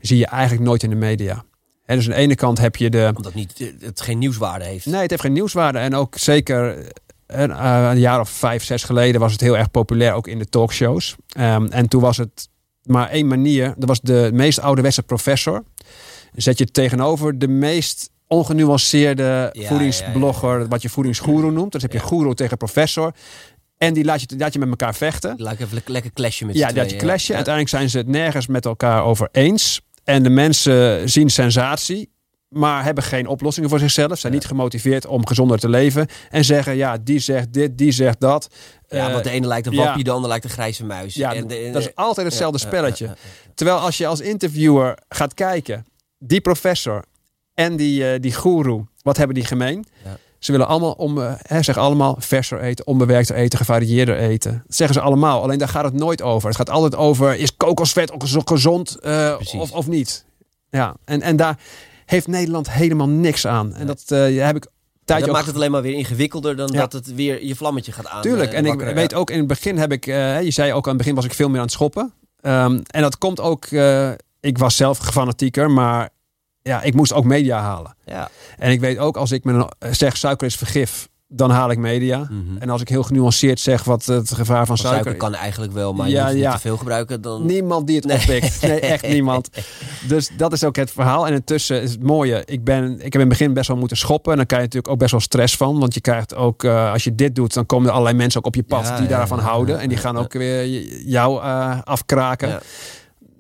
zie je eigenlijk nooit in de media. Hè, dus aan de ene kant heb je de, Omdat niet, eh, het geen nieuwswaarde heeft. Nee, het heeft geen nieuwswaarde. En ook zeker eh, een, een jaar of vijf, zes geleden was het heel erg populair, ook in de talkshows. Ehm, en toen was het maar één manier. Dat was de meest ouderwetse professor. Zet je tegenover de meest ongenuanceerde ja, voedingsblogger, ja, wat je voedingsgoeroe noemt. Dus heb je goeroe tegen professor. En die laat je, laat je met elkaar vechten. Laat ik even lekker, lekker clashen met Ja, dat je clashen. Uiteindelijk zijn ze het nergens met elkaar over eens. En de mensen zien sensatie, maar hebben geen oplossingen voor zichzelf. Zijn Ja. niet gemotiveerd om gezonder te leven. En zeggen, ja, die zegt dit, die zegt dat. Ja, Eh, want de ene lijkt een ja. wappie, de ander lijkt een grijze muis. ja, En de- dat is altijd hetzelfde spelletje. Terwijl als je als interviewer gaat kijken, die professor en die, eh die goeroe, wat hebben die gemeen? Ja. Ze willen allemaal om, eh, hè, zeggen allemaal verser eten, onbewerkter eten, gevarieerder eten. Dat zeggen ze allemaal. Alleen daar gaat het nooit over. Het gaat altijd over: is kokosvet gezond eh, of, of niet? Ja, en, en daar heeft Nederland helemaal niks aan. En dat eh, heb ik tijdje dat ook maakt het alleen maar weer ingewikkelder dan Ja. dat het weer je vlammetje gaat aan. Tuurlijk. En ik weet ook in het begin heb ik, je zei ook aan het begin was ik veel meer aan het schoppen. Ehm, en dat komt ook, ik was zelf fanatieker, maar ja, ik moest ook media halen. Ja. En ik weet ook als ik met een, eh, zeg suiker is vergif, dan haal ik media. Mhm. En als ik heel genuanceerd zeg wat het gevaar van Suiker, suiker, kan eigenlijk wel, maar Ja, je moet ja. niet te veel gebruiken. Dan... Niemand die het Nee. oppikt. Nee, echt niemand. Dus dat is ook het verhaal. En intussen is het mooie. Ik, ben, ik heb in het begin best wel moeten schoppen. En dan krijg je natuurlijk ook best wel stress van. Want je krijgt ook, eh, als je dit doet, dan komen er allerlei mensen ook op je pad Ja, die daarvan houden. en die gaan ook weer jou eh, afkraken.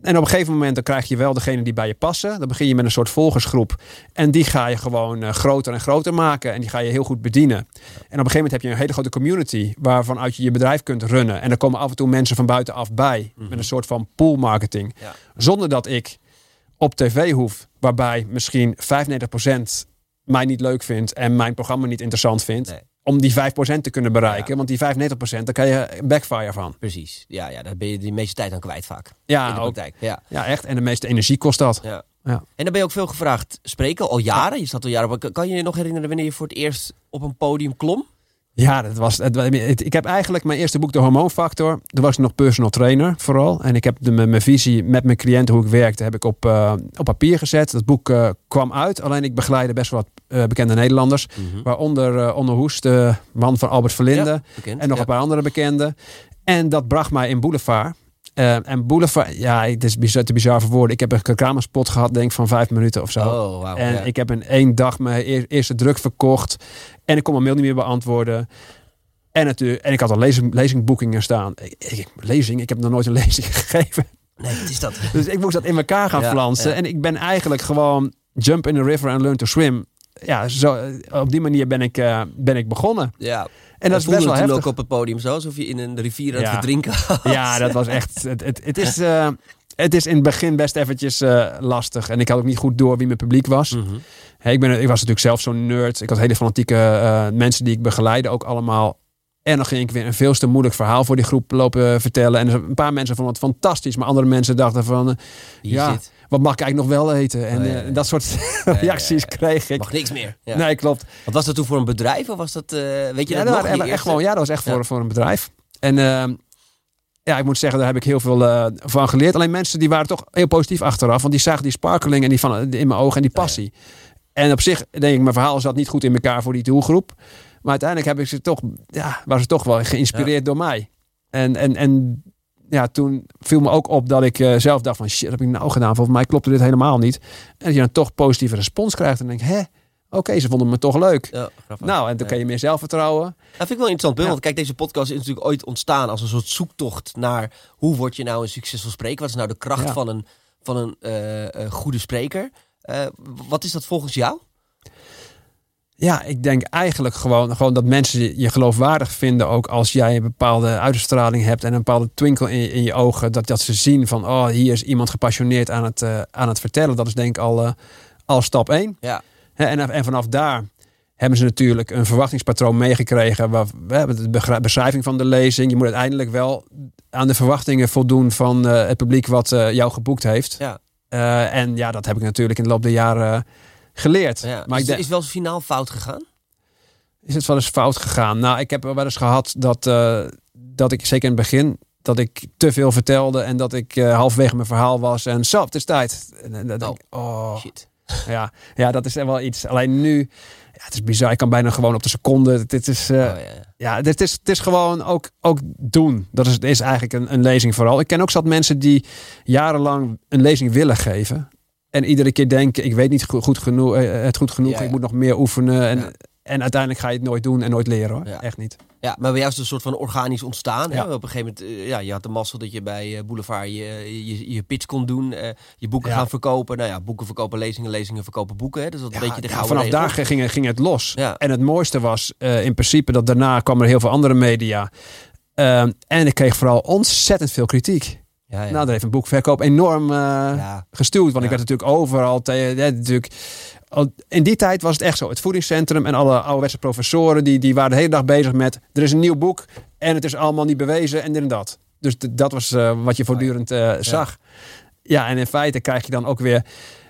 En op een gegeven moment dan krijg je wel degene die bij je passen. Dan begin je met een soort volgersgroep. En die ga je gewoon eh, groter en groter maken. En die ga je heel goed bedienen. En op een gegeven moment heb je een hele grote community. Waarvan uit je je bedrijf kunt runnen. En er komen af en toe mensen van buitenaf bij. Met een soort van pool marketing. Ja. Zonder dat ik op tv hoef. Waarbij misschien 95% mij niet leuk vindt. En mijn programma niet interessant vindt. Nee. Om die 5% te kunnen bereiken. Ja. Want die 95% daar kan je backfire van. Precies. Ja, ja, daar ben je de meeste tijd aan kwijt vaak. in Ja, de ook, praktijk. Ja. ja, echt. En de meeste energie kost dat. Ja. Ja. En dan ben je ook veel gevraagd spreken, al jaren. Je staat al jaren. Kan je je nog herinneren wanneer je voor het eerst op een podium klom? Ja, dat was, het, het- ik heb eigenlijk mijn eerste boek, De Hormoonfactor. Toen was ik nog personal trainer vooral. En ik heb de, mijn mijn visie met mijn cliënten, hoe ik werkte, heb ik op, eh, op papier gezet. Dat boek eh, kwam uit. Alleen ik begeleide best wel wat eh, bekende Nederlanders. Waaronder eh Onno Hoes, de man van Albert Verlinde. Ja. En nog Ja. een paar andere bekenden. En dat bracht mij in Boulevard. En Boulevard, ja, het is bizar, te bizar voor woorden. Ik heb een reclamespot gehad, denk ik, van vijf minuten of zo. Oh. En ja. ik heb in één dag mijn eer- eerste druk verkocht. En ik kon mijn mail niet meer beantwoorden. En, natuurlijk, en ik had al lezing, lezingboekingen staan. Ik, ik, lezing? Ik heb nog nooit een lezing gegeven. Nee, wat is dat? Dus ik moest dat in elkaar gaan Ja, flansen. ja. En ik ben eigenlijk gewoon jump in the river and learn to swim. Ja, zo, op die manier ben ik, eh, ben ik begonnen. Ja. En dat is best wel heftig. ook op het podium zo, alsof je in een rivier aan het Ja. verdrinken was. Ja, dat was echt. Het, het, het, is, eh, het is in het begin best eventjes eh, lastig. En ik had ook niet goed door wie mijn publiek was. Mhm. Hè, ik, ben, ik was natuurlijk zelf zo'n nerd. Ik had hele fanatieke eh, mensen die ik begeleide ook allemaal. En dan ging ik weer een veel te moeilijk verhaal voor die groep lopen vertellen. En een paar mensen vonden het fantastisch. Maar andere mensen dachten van, eh, ja, zit. wat mag ik eigenlijk nog wel eten? En Oh, ja, eh, ja. dat soort reacties kreeg ik. Mag niks meer. Ja. Nee, klopt. Wat was dat toen voor een bedrijf? Of was dat, eh, weet je Ja, dat dat, waren echt gewoon, ja, dat was echt voor, voor een bedrijf. En ehm, ja, ik moet zeggen, daar heb ik heel veel eh, van geleerd. Alleen mensen die waren toch heel positief achteraf. Want die zagen die sparkeling en die van, in mijn ogen en die passie. En op zich denk ik, mijn verhaal zat niet goed in elkaar voor die doelgroep. Maar uiteindelijk heb ik ze toch, ja, waren ze toch wel geïnspireerd door mij. En, en, en ja, toen viel me ook op dat ik eh, zelf dacht van shit, heb ik nou gedaan? Volgens mij klopte dit helemaal niet. En dat je dan toch positieve respons krijgt. En dan denk ik, hè, oké, ze vonden me toch leuk. Ja. Nou, en Ja. kan je meer zelfvertrouwen. Dat vind ik wel een interessant beeld. Want kijk, deze podcast is natuurlijk ooit ontstaan als een soort zoektocht naar hoe word je nou een succesvol spreker? Wat is nou de kracht van een, van een eh, eh, goede spreker? Eh, wat is dat volgens jou? Ja, ik denk eigenlijk gewoon, gewoon dat mensen je- geloofwaardig vinden. Ook als jij een bepaalde uitstraling hebt en een bepaalde twinkel in je, in je ogen. Dat, dat ze zien van, oh, hier is iemand gepassioneerd aan het, aan het vertellen. Dat is denk ik al, al stap één. Ja. En, en vanaf daar hebben ze natuurlijk een verwachtingspatroon meegekregen. Waar, we hebben de beschrijving van de lezing. Je moet uiteindelijk wel aan de verwachtingen voldoen van eh, het publiek wat eh, jou geboekt heeft. Ja. Eh, en ja, dat heb ik natuurlijk in de loop der jaren geleerd. ja. Maar is, ik denk, is wel eens finaal fout gegaan? is het wel eens fout gegaan? Nou, ik heb wel eens gehad dat, dat ik, zeker in het begin, dat ik te veel vertelde en dat ik halverwege mijn verhaal was en zo, het is tijd. En, en ik, oh, Shit. Ja, ja, dat is wel iets. Alleen nu, ja, het is bizar. Ik kan bijna gewoon op de seconde. Dit is, eh, Oh, ja. ja, dit is, het is gewoon ook, ook doen. Dat is, is eigenlijk een, een lezing vooral. Ik ken ook zat mensen die jarenlang een lezing willen geven. En iedere keer denken, ik weet niet go- goed genoeg, eh, het goed genoeg. Ja, ja. Ik moet nog meer oefenen. En. En uiteindelijk ga je het nooit doen en nooit leren hoor. Ja. Echt niet. Ja, maar bij jou is het een soort van organisch ontstaan. Hè? Ja. Op een gegeven moment, eh, ja, je had de mazzel dat je bij eh, Boulevard je, je, je pitch kon doen. eh, je boeken Ja. gaan verkopen. Nou ja, boeken verkopen lezingen, lezingen verkopen boeken. Hè? Dus dat een beetje de ja, gouden vanaf daar ging, ging het los. En het mooiste was eh, in principe dat daarna kwam er heel veel andere media. En ik kreeg vooral ontzettend veel kritiek. Ja, ja. Nou, daar heeft een boekverkoop enorm eh, ja. gestuurd. Want ik werd natuurlijk overal tegen. Ja, natuurlijk, in die tijd was het echt zo. Het voedingscentrum en alle ouderwetse professoren... Die, die waren de hele dag bezig met... er is een nieuw boek en het is allemaal niet bewezen en dit en dat. Dus dat was eh, wat je voortdurend eh, zag. Ja. en in feite krijg je dan ook weer...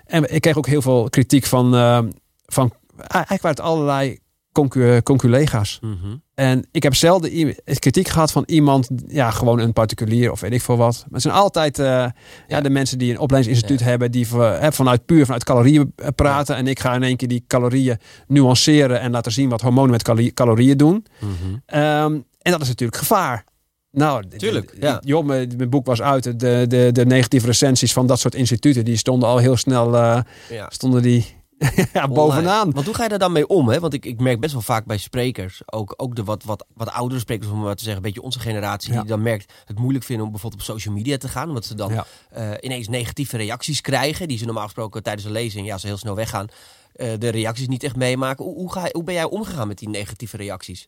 En ik kreeg ook heel veel kritiek van... eh, van eigenlijk waren het allerlei concu- conculega's. Mhm. En ik heb zelden kritiek gehad van iemand, ja, gewoon een particulier of weet ik veel wat. Maar het zijn altijd eh, ja. Ja. de mensen die een opleidingsinstituut hebben, die vanuit puur vanuit calorieën eh, praten. En ik ga in één keer die calorieën nuanceren en laten zien wat hormonen met cali- calorieën doen. Mhm. Ehm, en dat is natuurlijk gevaar. Nou, Tuurlijk, ja. Joh, mijn, mijn boek was uit. De, de, de negatieve recensies van dat soort instituten, die stonden al heel snel eh, Ja. stonden die ja, bovenaan. Online. Want hoe ga je daar dan mee om? Hè? Want ik, ik merk best wel vaak bij sprekers, ook, ook de wat, wat, wat oudere sprekers, om maar te zeggen, een beetje onze generatie, Ja. die dan merkt het moeilijk vinden om bijvoorbeeld op social media te gaan. Omdat ze dan Ja. eh, ineens negatieve reacties krijgen, die ze normaal gesproken tijdens een lezing, ja, ze heel snel weggaan, eh, de reacties niet echt meemaken. Hoe, hoe, ga, hoe ben jij omgegaan met die negatieve reacties?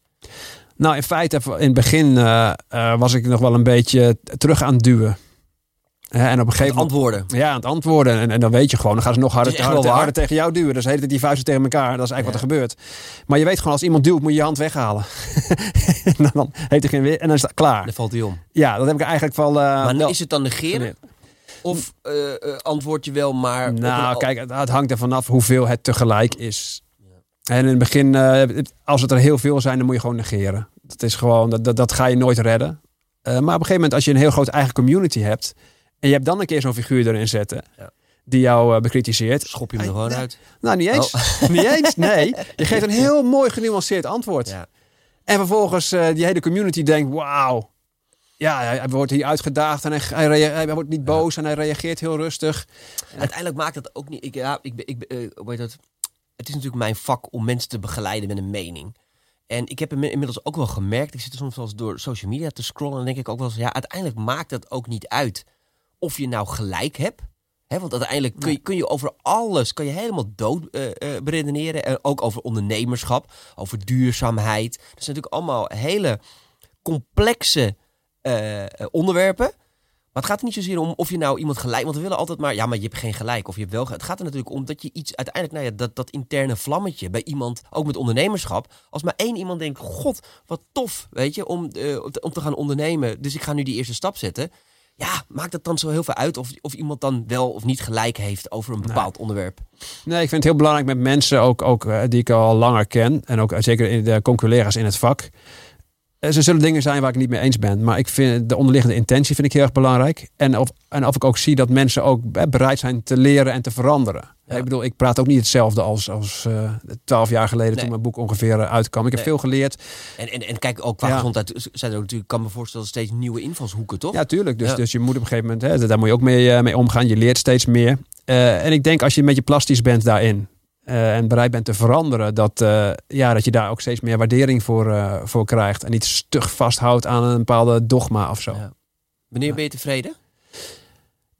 Nou, in feite, in het begin eh, eh, was ik nog wel een beetje terug aan het duwen. En op een gegeven moment. antwoorden. Ja, aan het antwoorden. En, en dan weet je gewoon, dan gaan ze nog harder, harder, tegen jou duwen. Dus tijd die vuisten tegen elkaar. Dat is eigenlijk wat er gebeurt. Maar je weet gewoon, als iemand duwt, moet je je hand weghalen. en dan, heeft hij geen weer. En dan is het klaar. Dan valt hij om. Ja, dat heb ik eigenlijk wel. eh, maar wel is het dan negeren? Of eh, eh, antwoord je wel maar... Nou, kijk, het, het hangt er vanaf hoeveel het tegelijk is. En in het begin, als het er heel veel zijn, dan moet je gewoon negeren. Dat is gewoon, dat, dat, dat ga je nooit redden. Maar op een gegeven moment, als je een heel groot eigen community hebt. En je hebt dan een keer zo'n figuur erin zetten. Ja. die jou eh, bekritiseert. Schop je hem er gewoon Nee. uit. Nou, niet eens. Niet eens, nee. Je geeft een heel mooi genuanceerd antwoord. Ja. En vervolgens eh, die hele community denkt, wauw. Ja, hij, wordt hier uitgedaagd en hij, hij, wordt niet boos en hij reageert heel rustig. Uiteindelijk maakt dat ook niet. Ik, ja, ik, ik, ben, eh, heet dat? Het is natuurlijk mijn vak om mensen te begeleiden met een mening. En ik heb inmi- inmiddels ook wel gemerkt. Ik zit er soms wel eens door social media te scrollen. En dan denk ik ook wel eens. Ja, uiteindelijk maakt dat ook niet uit. Of je nou gelijk hebt. Want uiteindelijk kun je, kun je over alles kan je helemaal dood eh, eh, beredeneren. En ook over ondernemerschap, over duurzaamheid. Dat zijn natuurlijk allemaal hele complexe eh, onderwerpen. Maar het gaat er niet zozeer om of je nou iemand gelijk... Want we willen altijd maar... Ja, maar je hebt geen gelijk of je hebt wel gelijk. Het gaat er natuurlijk om dat je iets uiteindelijk... Nou ja, dat, dat interne vlammetje bij iemand... Ook met ondernemerschap. Als maar één iemand denkt... God, wat tof, weet je, om, om te gaan ondernemen. Dus ik ga nu die eerste stap zetten. Ja, maakt het dan zo heel veel uit of, of iemand dan wel of niet gelijk heeft over een bepaald onderwerp? Nee, ik vind het heel belangrijk met mensen, ook, ook eh, die ik al langer ken. En ook eh, zeker in de conculega's in het vak. Eh, Ze zullen dingen zijn waar ik niet mee eens ben. Maar ik vind de onderliggende intentie vind ik heel erg belangrijk. En of, en of ik ook zie dat mensen ook bereid zijn te leren en te veranderen. Ja. Ik bedoel, ik praat ook niet hetzelfde als, als eh, twaalf jaar geleden Nee. toen mijn boek ongeveer eh, uitkwam. Ik heb Nee. veel geleerd. En, en, en kijk, ook qua Ja. gezondheid zijn er natuurlijk, kan me voorstellen, steeds nieuwe invalshoeken, toch? Ja, tuurlijk. Dus, Ja. dus je moet op een gegeven moment, hè, daar moet je ook mee, eh, mee omgaan. Je leert steeds meer. En ik denk als je een beetje plastisch bent daarin en bereid bent te veranderen, dat, ja, dat je daar ook steeds meer waardering voor, voor krijgt. En niet stug vasthoudt aan een bepaalde dogma of zo. Ja. Wanneer ben je tevreden?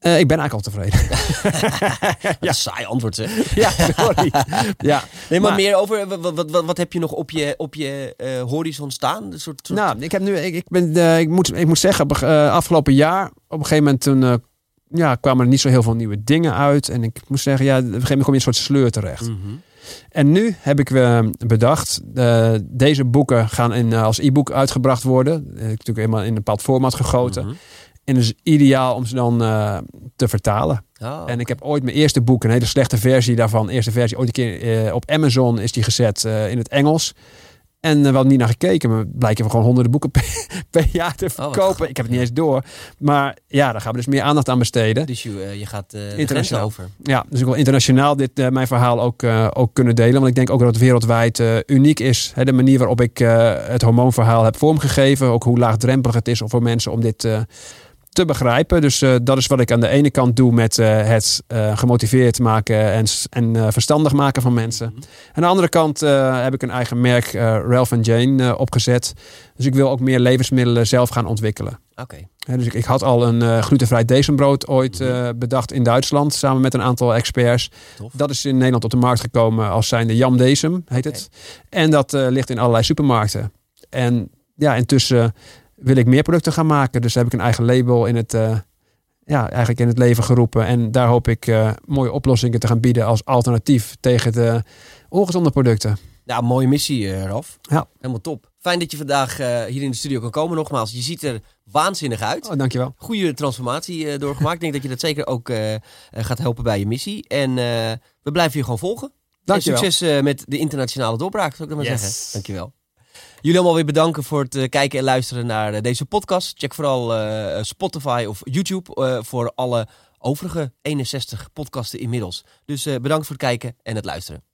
Eh, ik ben eigenlijk al tevreden. Ja. Saai antwoord, zeg. ja, sorry. ja. Nee, maar, Maar- meer over, wat, wat, wat, heb je nog op je, op je eh, horizon staan? Een soort, soort- Nou, ik, heb nu, ik, ik, ben, eh, ik, moet, ik moet zeggen, op, afgelopen jaar, op een gegeven moment toen, ja, kwamen er niet zo heel veel nieuwe dingen uit. En ik moet zeggen, ja, op een gegeven moment kom je in een soort sleur terecht. Mhm. En nu heb ik bedacht, deze boeken gaan in, als e-book uitgebracht worden. Ik heb natuurlijk helemaal in een bepaald format gegoten. Mhm. En het is ideaal om ze dan eh, te vertalen. Oh, En ik heb ooit mijn eerste boek, een hele slechte versie daarvan, eerste versie, ooit een keer eh, op Amazon is die gezet eh, in het Engels. En we hadden niet naar gekeken, maar blijken we gewoon honderden boeken per, per jaar te Oh, verkopen. ik heb het niet eens door. Maar ja, daar gaan we dus meer aandacht aan besteden. Dus je, je gaat Internationaal. over. Ja, dus ik wil internationaal dit, mijn verhaal ook, ook kunnen delen. Want ik denk ook dat het wereldwijd uniek is. Hè, de manier waarop ik het hormoonverhaal heb vormgegeven. Ook hoe laagdrempelig het is voor mensen om dit te begrijpen. Dus eh, dat is wat ik aan de ene kant doe met eh, het eh, gemotiveerd maken en, en verstandig maken van mensen. Mhm. Aan de andere kant heb ik een eigen merk, Ralph Jane, opgezet. Dus ik wil ook meer levensmiddelen zelf gaan ontwikkelen. Oké. Dus ik, ik had al een glutenvrij decembrood ooit eh, bedacht in Duitsland, samen met een aantal experts. Tof. Dat is in Nederland op de markt gekomen als zijnde Jam Decem, heet het. En dat ligt in allerlei supermarkten. En ja, intussen wil ik meer producten gaan maken. Dus heb ik een eigen label in het, eh, ja, eigenlijk in het leven geroepen. En daar hoop ik eh, mooie oplossingen te gaan bieden als alternatief tegen de ongezonde producten. Ja, mooie missie, eh Ralf. Ja. Helemaal top. Fijn dat je vandaag eh, hier in de studio kan komen. Nogmaals, je ziet er waanzinnig uit. Oh, dankjewel. Goede transformatie eh, doorgemaakt. Ik denk dat je dat zeker ook gaat helpen bij je missie. En eh, we blijven je gewoon volgen. Dankjewel. En succes eh, met de internationale doorbraak, zou ik dat maar Yes. zeggen. Dankjewel. Jullie allemaal weer bedanken voor het eh, kijken en luisteren naar eh, deze podcast. Check vooral eh, Spotify of YouTube voor alle overige 61 podcasten inmiddels. Dus bedankt voor het kijken en het luisteren.